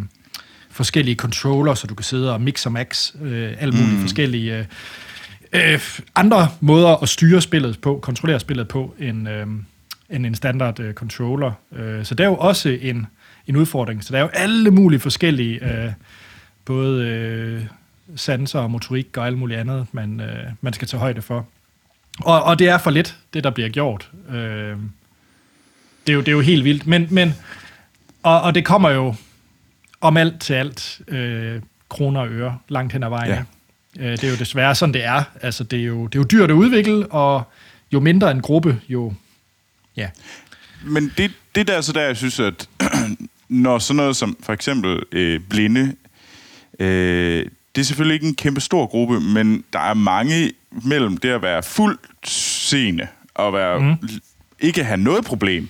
forskellige controller, så du kan sidde og mix og max øh, alle mulige mm. forskellige øh, øh, andre måder at styre spillet på, kontrollere spillet på, end, øh, end en standard øh, controller. Øh, så det er jo også en, en udfordring. Så der er jo alle mulige forskellige, øh, både øh, sanser og motorik og alt muligt andet, man, øh, man skal tage højde for. Og, og det er for lidt, det der bliver gjort. Øh, det, er jo, det er jo helt vildt. Men, men og, og det kommer jo om alt til alt øh, kroner og øre langt hen ad vejen. Ja. Øh, det er jo desværre sådan, det er. Altså, det, er jo, det er jo dyrt at udvikle, og jo mindre en gruppe, jo... Ja. Men det, det der så der, jeg synes, at når sådan noget som for eksempel øh, blinde, øh, det er selvfølgelig ikke en kæmpe stor gruppe, men der er mange mellem det at være fuldt seende og være, mm. ikke have noget problem,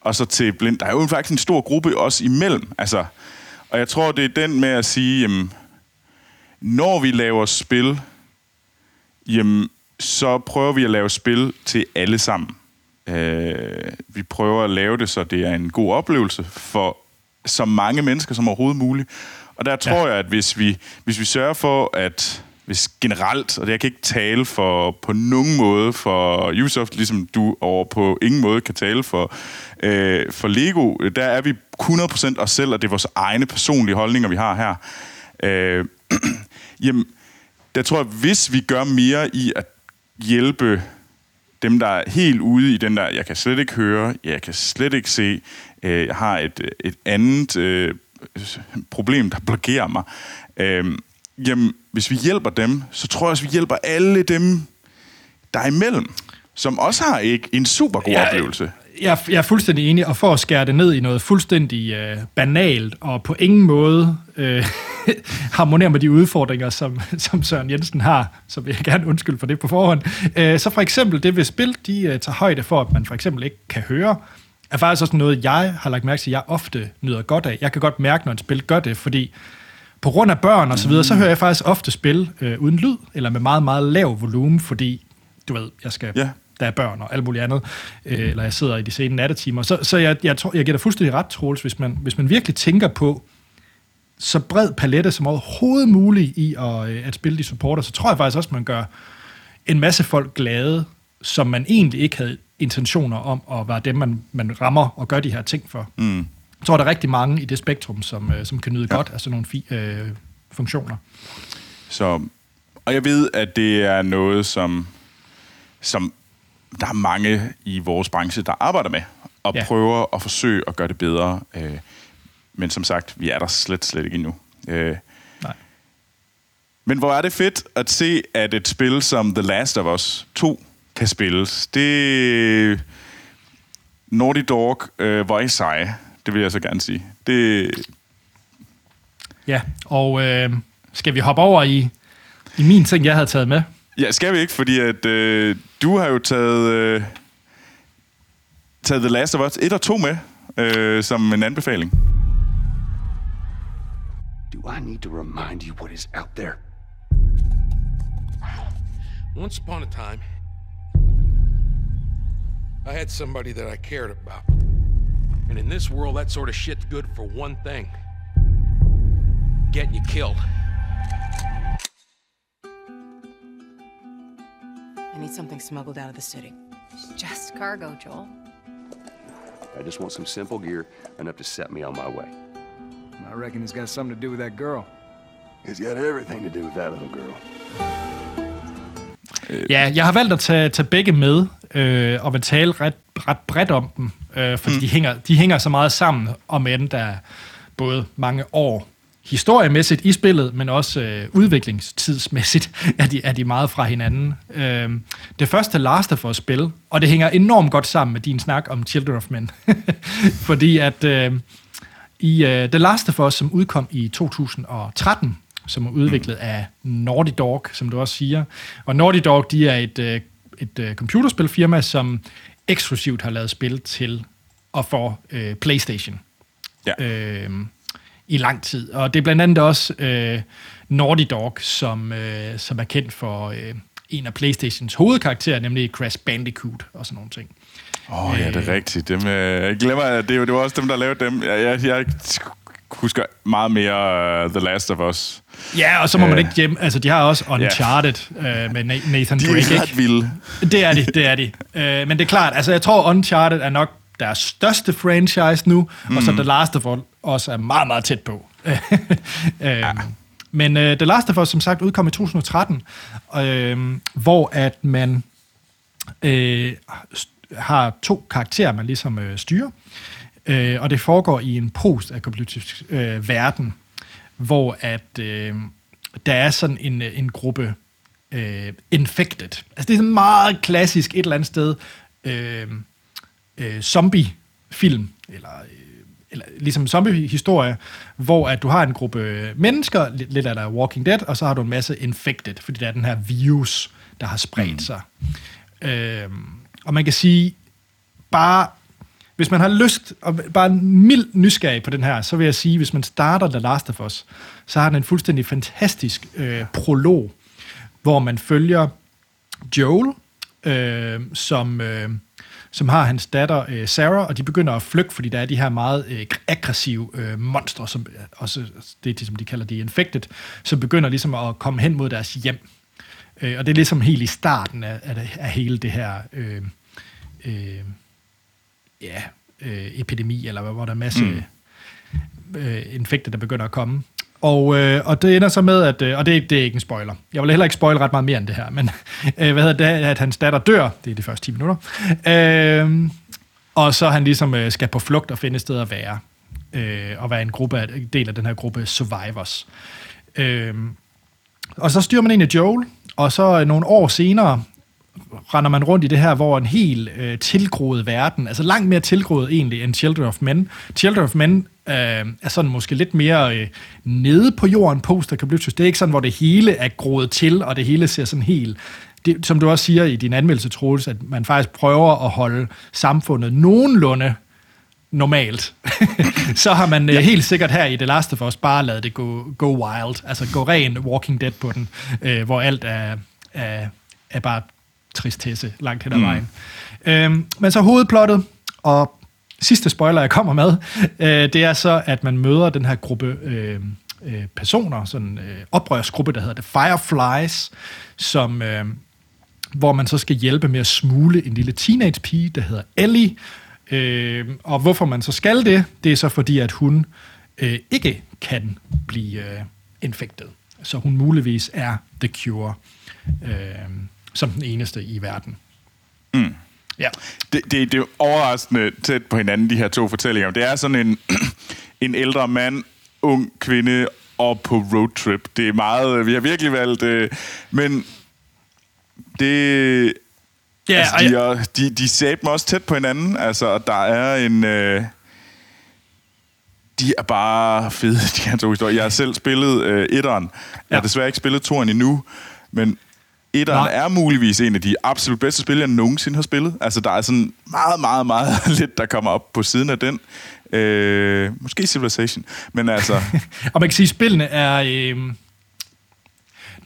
og så til blind. Der er jo faktisk en stor gruppe også imellem. Altså, og jeg tror, det er den med at sige, jamen, når vi laver spil, jamen, så prøver vi at lave spil til alle sammen. Øh, vi prøver at lave det, så det er en god oplevelse for så mange mennesker som overhovedet muligt. Og der tror ja. jeg, at hvis vi, hvis vi sørger for, at hvis generelt, og det jeg kan ikke tale for på nogen måde for Ubisoft, ligesom du over på ingen måde kan tale for, øh, for Lego, der er vi 100% os selv, og det er vores egne personlige holdninger, vi har her. Øh, jamen, der tror jeg, hvis vi gør mere i at hjælpe dem, der er helt ude i den der, jeg kan slet ikke høre, jeg kan slet ikke se, øh, jeg har et, et andet øh, problem, der blokerer mig. Øh, jamen, hvis vi hjælper dem, så tror jeg også, vi hjælper alle dem, der er imellem, som også har ikke en super god ja, oplevelse. Jeg, jeg er fuldstændig enig, og for at skære det ned i noget fuldstændig øh, banalt, og på ingen måde øh, harmonerer med de udfordringer, som, som Søren Jensen har, så vil jeg gerne undskylde for det på forhånd. Øh, så for eksempel det ved spil, de øh, tager højde for, at man for eksempel ikke kan høre, er faktisk også noget, jeg har lagt mærke til, at jeg ofte nyder godt af. Jeg kan godt mærke, når et spil gør det, fordi på grund af børn og så videre, så hører jeg faktisk ofte spil øh, uden lyd, eller med meget, meget lav volumen, fordi, du ved, jeg skal... Ja der er børn og alt muligt andet, øh, eller jeg sidder i de sene nattetimer. Så, så jeg, jeg, tror, jeg giver dig fuldstændig ret, Troels, hvis man, hvis man virkelig tænker på så bred palette som overhovedet muligt i at, øh, at spille de supporter, så tror jeg faktisk også, man gør en masse folk glade, som man egentlig ikke havde intentioner om at være dem, man, man rammer og gør de her ting for. Mm. Jeg tror, der er rigtig mange i det spektrum, som, øh, som kan nyde ja. godt af sådan nogle fi, øh, funktioner. Så, og jeg ved, at det er noget, som, som der er mange i vores branche, der arbejder med, og ja. prøver at forsøge at gøre det bedre. Øh, men som sagt, vi er der slet, slet ikke endnu. Øh, Nej. Men hvor er det fedt at se, at et spil som The Last of Us 2 kan spilles. Det... Naughty Dog øh, var i seje, det vil jeg så gerne sige. Det... Ja, og øh, skal vi hoppe over i, i min ting, jeg havde taget med? Ja, skal vi ikke, fordi at øh, du har jo taget, øh, taget The Last of Us 1 og 2 med øh, som en anbefaling. Do I need to remind you what is out there? Once upon a time, I had somebody that I cared about. And in this world, that sort of shit's good for one thing. Getting you killed. I need something smuggled out of the city. It's just cargo, Joel. I just want some simple gear enough to set me on my way. I reckon it's got something to do with that girl. It's got everything to do with that little girl. Ja, jeg har valgt at tage, tage begge med, øh, og vil tale ret, ret bredt om dem, øh, fordi mm. de, hænger, de hænger så meget sammen, om end der er både mange år historiemæssigt i spillet, men også øh, udviklingstidsmæssigt er de, er de meget fra hinanden. Øh, det første Last of Us-spil, og det hænger enormt godt sammen med din snak om Children of Men, fordi at øh, i uh, The Last of Us, som udkom i 2013, som er udviklet af Naughty Dog, som du også siger, og Naughty Dog, de er et, uh, et uh, computerspilfirma, som eksklusivt har lavet spil til og for uh, PlayStation. Ja. Uh, i lang tid. Og det er blandt andet også øh, Naughty Dog, som, øh, som er kendt for øh, en af Playstations hovedkarakterer, nemlig Crash Bandicoot og sådan nogle ting. Åh, oh, ja, det er rigtigt. Dem, øh, jeg glemmer, det, var- det var også dem, der lavede dem. Jeg, jeg, jeg husker meget mere uh, The Last of Us. Ja, og så må man Øh. ikke hjem. Altså, de har også Uncharted øh, med Na- Nathan De Drake, er ikke? ret vilde. Det er de, det er de. Øh, men det er klart, altså jeg tror, Uncharted er nok deres største franchise nu, mm. og så The Last of Us er meget, meget tæt på. øh, Men uh, The Last of Us, som sagt, udkom i 2013, øh, hvor at man øh, har to karakterer, man ligesom øh, styrer, øh, og det foregår i en post-apokalyptisk øh, verden, hvor at øh, der er sådan en, en gruppe øh, infected. Altså det er sådan meget klassisk et eller andet sted øh, øh, zombie-film, eller, øh, eller ligesom zombie-historie, hvor at du har en gruppe mennesker, lidt, lidt af der Walking Dead, og så har du en masse infected, fordi der er den her virus, der har spredt mm. sig. Øh, og man kan sige, bare hvis man har lyst, og bare en mild nysgerrig på den her, så vil jeg sige, hvis man starter The Last of Us, så har den en fuldstændig fantastisk øh, prolog, hvor man følger Joel, øh, som, øh, som har hans datter øh, Sarah, og de begynder at flygte, fordi der er de her meget øh, aggressive øh, monstre, som også det, er, som de kalder de infected, som begynder ligesom at komme hen mod deres hjem. Øh, og det er ligesom helt i starten af, af, af hele det her øh, øh, ja, øh, epidemi, eller hvor der er masse mm. øh, infekter, der begynder at komme. Og, øh, og det ender så med, at, øh, og det, det er ikke en spoiler. Jeg vil heller ikke spoil ret meget mere end det her, men øh, hvad hedder det, at hans datter dør, det er de første 10 minutter, øh, og så han ligesom øh, skal på flugt og finde et sted at være, øh, og være en gruppe af, del af den her gruppe survivors. Øh, og så styrer man ind i Joel, og så øh, nogle år senere render man rundt i det her, hvor en helt øh, tilgroet verden, altså langt mere tilgroet egentlig end Children of Men. Children of Men øh, er sådan måske lidt mere øh, nede på jorden post-apocalyptisk. Det er ikke sådan, hvor det hele er groet til, og det hele ser sådan helt... Det, som du også siger i din anmeldelse, Troels, at man faktisk prøver at holde samfundet nogenlunde normalt, så har man ja. helt sikkert her i The Last of Us bare lavet det gå, gå wild, altså gå ren Walking Dead på den, øh, hvor alt er, er, er bare tristesse langt hen ad vejen. Mm. Øhm, men så hovedplottet, og sidste spoiler, jeg kommer med, øh, det er så, at man møder den her gruppe øh, øh, personer, sådan en øh, oprørsgruppe, der hedder The Fireflies, som, øh, hvor man så skal hjælpe med at smule en lille teenage pige, der hedder Ellie. Øh, og hvorfor man så skal det, det er så fordi, at hun øh, ikke kan blive øh, infektet. Så hun muligvis er The Cure, øh, som den eneste i verden. Mm. Ja. Det, det, det er overraskende tæt på hinanden, de her to fortællinger. Det er sådan en, en ældre mand, ung kvinde og på roadtrip. Det er meget... Vi har virkelig valgt... Øh, men det... Ja, altså, de, jeg- er, de, de sagde dem også tæt på hinanden. Altså, og der er en... Øh, de er bare fede, de her to historier. Jeg har selv spillet øh, etteren. Jeg har desværre ikke spillet toeren endnu, men etteren Nej. er muligvis en af de absolut bedste spil, jeg nogensinde har spillet. Altså, der er sådan meget, meget, meget lidt, der kommer op på siden af den. Øh, måske Civilization, men altså... Og man kan sige, at spillene er... Øh,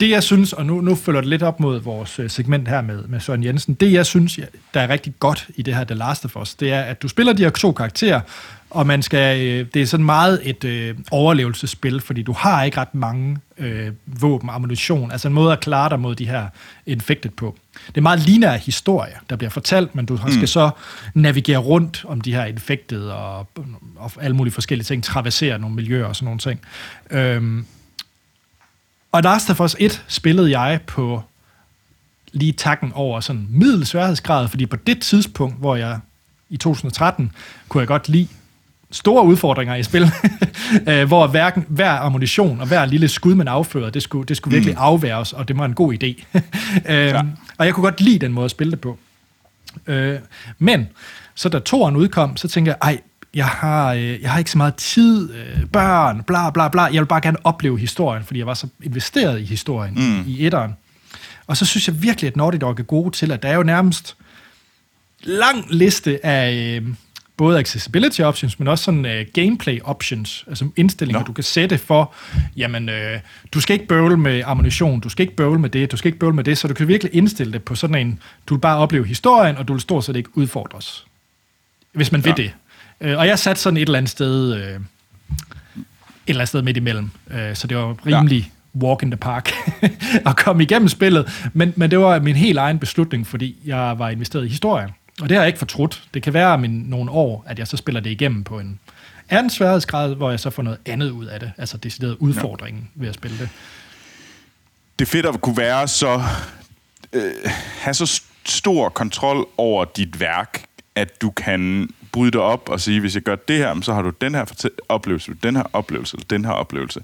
det jeg synes, og nu, nu følger det lidt op mod vores øh, segment her med, med Søren Jensen, det jeg synes, der er rigtig godt i det her The Last of Us, det er, at du spiller de her to karakterer, og man skal, øh, det er sådan meget et øh, overlevelsesspil, fordi du har ikke ret mange øh, våben, ammunition, altså en måde at klare dig mod de her infected på. Det er meget lineær historie, der bliver fortalt, men du skal Mm. så navigere rundt om de her infected og, og alle mulige forskellige ting, traversere nogle miljøer og sådan nogle ting. Øhm, og Last of Us 1 spillede jeg på lige takken over sådan middel sværhedsgrad, fordi på det tidspunkt, hvor jeg i 2013, kunne jeg godt lide store udfordringer i spil, øh, hvor hverken, hver ammunition og hver lille skud, man afføder, det skulle, det skulle virkelig Mm. afværges, og det var en god idé. øhm, Og jeg kunne godt lide den måde at spille det på. Øh, men, så da toeren udkom, så tænkte jeg, ej, jeg har, øh, jeg har ikke så meget tid, øh, børn, bla bla bla. Jeg vil bare gerne opleve historien, fordi jeg var så investeret i historien mm. i etteren. Og så synes jeg virkelig, at Naughty Dog er gode til, at der er jo nærmest lang liste af, øh, både accessibility options, men også sådan uh, gameplay options, altså indstillinger, Nå. du kan sætte for, jamen, øh, du skal ikke bøvle med ammunition, du skal ikke bøvle med det, du skal ikke bøvle med det, så du kan virkelig indstille det på sådan en, du vil bare opleve historien, og du vil stort set ikke udfordres, hvis man vil Ja. det. Øh, og jeg satte sådan et eller andet sted, øh, et eller andet sted midt imellem, øh, så det var rimelig walk in the park at komme igennem spillet, men, men det var min helt egen beslutning, fordi jeg var investeret i historien, og det har jeg ikke fortrudt. Det kan være om en, nogle år, at jeg så spiller det igennem på en anden sværhedsgrad, hvor jeg så får noget andet ud af det, altså decideret udfordringen ved at spille det. det er fedt at kunne være så... Øh, have så st- stor kontrol over dit værk, at du kan bryde det op og sige, hvis jeg gør det her, så har du den her oplevelse, den her oplevelse, den her oplevelse.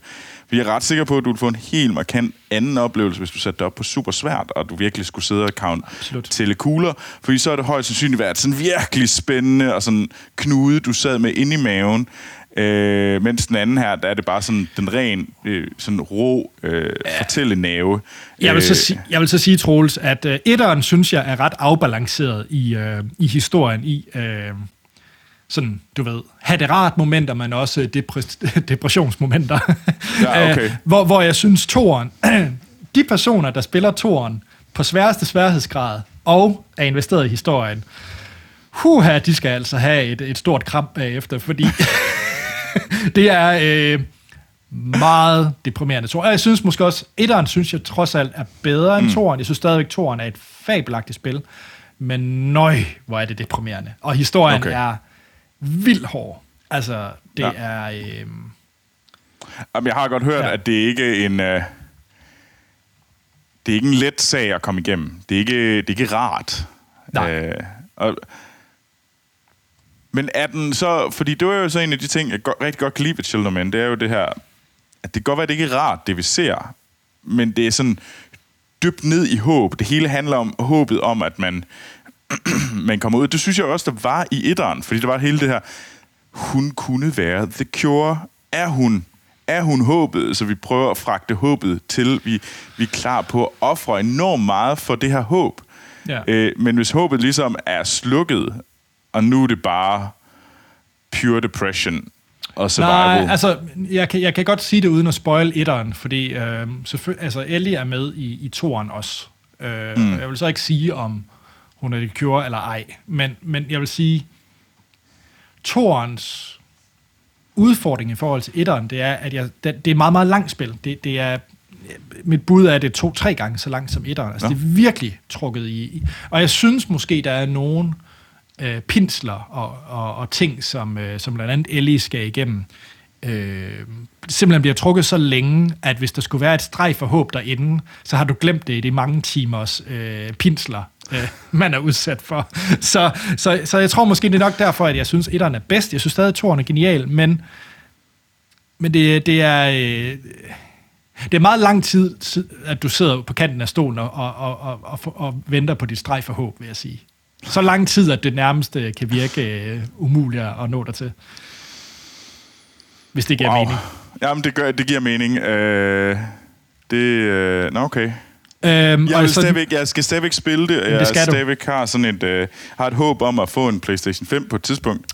Jeg er ret sikker på, at du vil få en helt markant anden oplevelse, hvis du sætter det op på super svært, og du virkelig skulle sidde og count Absolut. tælle kugler, fordi så er det højst sandsynligt været sådan virkelig spændende og sådan knude, du sad med inde i maven. Øh, mens den anden her, der er det bare sådan den ren, øh, sådan rå øh, ja. fortællenave. Jeg vil, så Øh, sige, jeg vil så sige, Troels, at øh, etteren, synes jeg, er ret afbalanceret i, øh, i historien, i øh, sådan, du ved, have det rart momenter, men også depres- depressionsmomenter. Ja, okay. Øh, hvor, hvor jeg synes, toren, de personer, der spiller toren på sværeste sværhedsgrad og er investeret i historien, huha, de skal altså have et, et stort kram bagefter, fordi det er øh, meget deprimerende. Så jeg synes måske også, etteren synes jeg trods alt er bedre end toeren. Jeg synes stadigvæk, toeren er et fabelagtigt spil. Men nøj, hvor er det deprimerende. Og historien Okay. okay. er vildt hård. Altså, det Ja. er... Øh, Jamen, jeg har godt hørt, ja. At det ikke er en... Øh, det er ikke en let sag at komme igennem. Det er ikke, det er ikke rart. Nej. Øh, og, men er den så... Fordi det var jo så en af de ting, jeg godt, rigtig godt kan lide ved Children Men, det er jo det her... At det kan godt være, at det ikke er rart, det vi ser. Men det er sådan dybt ned i håb. Det hele handler om håbet om, at man, man kommer ud. Det synes jeg også, der var i etteren. Fordi der var hele det her... Hun kunne være The Cure. Er hun er hun håbet, så vi prøver at fragte håbet til. Vi, vi er klar på at ofre enormt meget for det her håb. Ja. Øh, men hvis håbet ligesom er slukket, og nu er det bare pure depression og survival. Nej, altså, jeg kan, jeg kan godt sige det uden at spoil etteren, fordi øh, selvfølgelig, altså, Ellie er med i, i toeren også. Øh, mm. Jeg vil så ikke sige, om hun er det cure eller ej, men, men jeg vil sige, toerens udfordring i forhold til etteren, det er, at jeg, det, det er et meget, meget langt spil. Det, det er, mit bud er, at det er to-tre gange så langt som etteren. Altså, Nå. det er virkelig trukket i. i- Og jeg synes måske, der er nogen øh, pinsler og, og, og ting, som, øh, som blandt andet Ellie skal igennem, øh, simpelthen bliver trukket så længe, at hvis der skulle være et streg for håb derinde, så har du glemt det i de mange timers øh, pinsler, øh, man er udsat for. Så, så, så jeg tror måske, det er nok derfor, at jeg synes, etteren er bedst. Jeg synes stadig, at er genial, men, men det, det er... Øh, det er meget lang tid, at du sidder på kanten af stolen og, og, og, og, og, venter på dit streg for håb, vil jeg sige. Så lang tid, at det nærmest øh, kan virke øh, umuligt at nå dig til. Hvis det giver wow. mening. Jamen, det, gør, det giver mening. Øh, det... Øh, nå, okay. Øhm, Jeg, og stadigvæk, jeg skal stadigvæk spille det. Jeg det skal du. stadigvæk har, sådan et, øh, har et håb om at få en PlayStation 5 på et tidspunkt.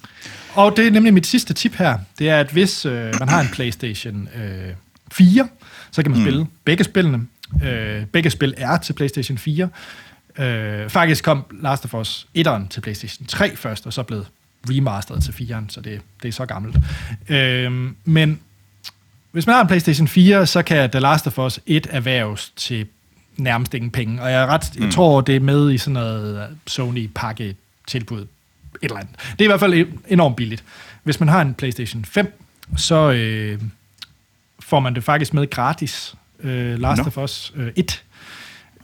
Og det er nemlig mit sidste tip her. Det er, at hvis øh, man har en PlayStation øh, 4, så kan man mm. spille begge spillene. Øh, begge spil er til PlayStation 4. Øh, faktisk kom Last of Us 1'eren til PlayStation 3 først, og så blev remasteret til 4'eren, så det, det er så gammelt. Øh, men hvis man har en PlayStation 4, så kan The Last of Us 1 erhverves til nærmest ingen penge. Og jeg, er ret, jeg tror, det er med i sådan noget Sony-pakke tilbud. Et eller andet. Det er i hvert fald enormt billigt. Hvis man har en PlayStation 5, så øh, får man det faktisk med gratis. Øh, Last Nå. of Us øh, 1.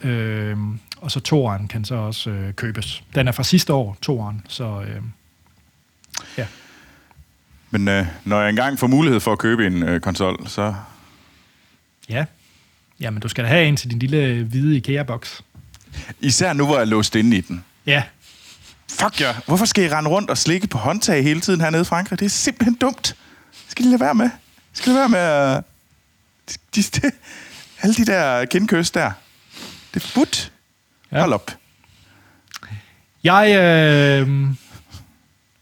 Øh, og så toeren kan så også øh, købes. Den er fra sidste år, toeren. Så øh, ja. Men øh, når jeg engang får mulighed for at købe en øh, konsol, så... Ja. Jamen, du skal da have en til din lille hvide IKEA-boks. Især nu, hvor jeg er låst inde i den. Ja. Fuck ja. Hvorfor skal I rende rundt og slikke på håndtag hele tiden hernede i Frankrig? Det er simpelthen dumt. Skal I lade være med? Skal lade være med at... De, de, alle de der kindkøs der. Det er forbudt. Ja. Hold op. Jeg, øh,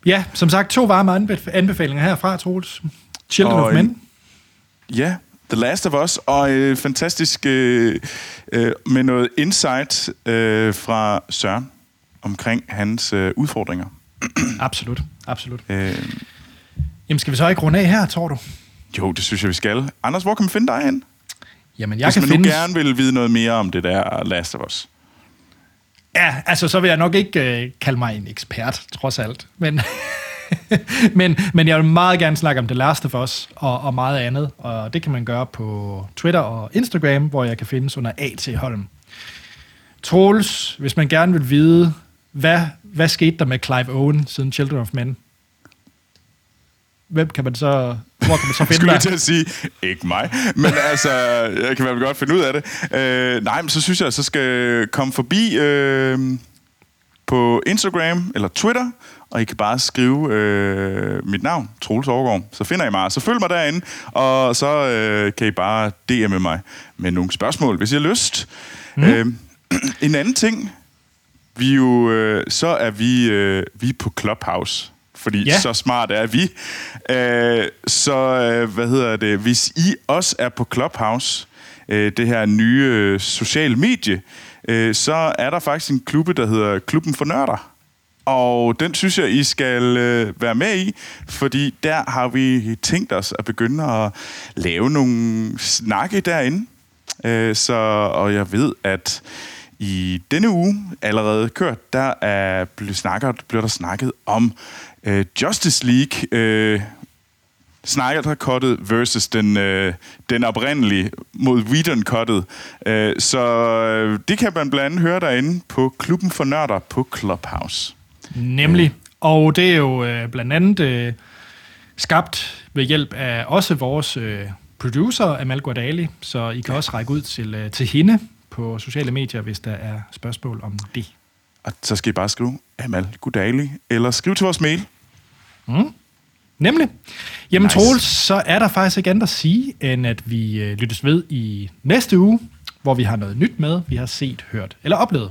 Ja, som sagt, to varme anbef- anbefalinger herfra, Troels. Children Og of en- Men. Ja, The Last of Us, og øh, fantastisk øh, øh, med noget insight øh, fra Søren omkring hans øh, udfordringer. Absolut, absolut. Øh, Jamen, skal vi så ikke runde af her, tror du? jo, det synes jeg, vi skal. Anders, hvor kan man finde dig hen? Jamen, jeg Hvis kan man finde... nu gerne vil vide noget mere om det der Last of Us. Ja, altså, så vil jeg nok ikke øh, kalde mig en ekspert, trods alt. Men, men, men jeg vil meget gerne snakke om The Last of Us og, og meget andet. Og det kan man gøre på Twitter og Instagram, hvor jeg kan findes under A.T. Holm. Troels, hvis man gerne vil vide, hvad, hvad skete der med Clive Owen siden Children of Men? Hvem kan man så... Hvor kan man så finde Skulle jeg til at sige, ikke mig, men altså, jeg kan vel godt finde ud af det. Øh, nej, men så synes jeg, så skal komme forbi øh, på Instagram eller Twitter, og I kan bare skrive øh, mit navn, Troels Overgaard. Så finder I mig, så følg mig derinde, og så øh, kan I bare DM'e mig med nogle spørgsmål, hvis I har lyst. Mm. Øh, en anden ting, vi jo, øh, så er vi, øh, vi er på Clubhouse. Fordi ja. så smart er vi. Øh, så, øh, hvad hedder det, hvis I også er på Clubhouse, øh, det her nye øh, sociale medie, øh, så er der faktisk en klubbe, der hedder Klubben for Nørder. Og den synes jeg, I skal øh, være med i, fordi der har vi tænkt os at begynde at lave nogle snakke derinde. Øh, så, og jeg ved, at i denne uge allerede kørt, der er blevet snakket, bliver der snakket om øh, Justice League, øh, Snyder Cuttet versus den, øh, den oprindelige mod Whedon Cuttet. Øh, så øh, det kan man blandt andet høre derinde på Klubben for Nørder på Clubhouse. Nemlig. Og det er jo øh, blandt andet øh, skabt ved hjælp af også vores øh, producer, Amal Guadali, så I kan også række ud til, øh, til hende på sociale medier, hvis der er spørgsmål om det. Og så skal I bare skrive Amal Godali, eller skriv til vores mail. Nemlig. Jamen Nice. Troels, så er der faktisk ikke andet at sige, end at vi øh, lyttes ved i næste uge, hvor vi har noget nyt med, vi har set, hørt eller oplevet.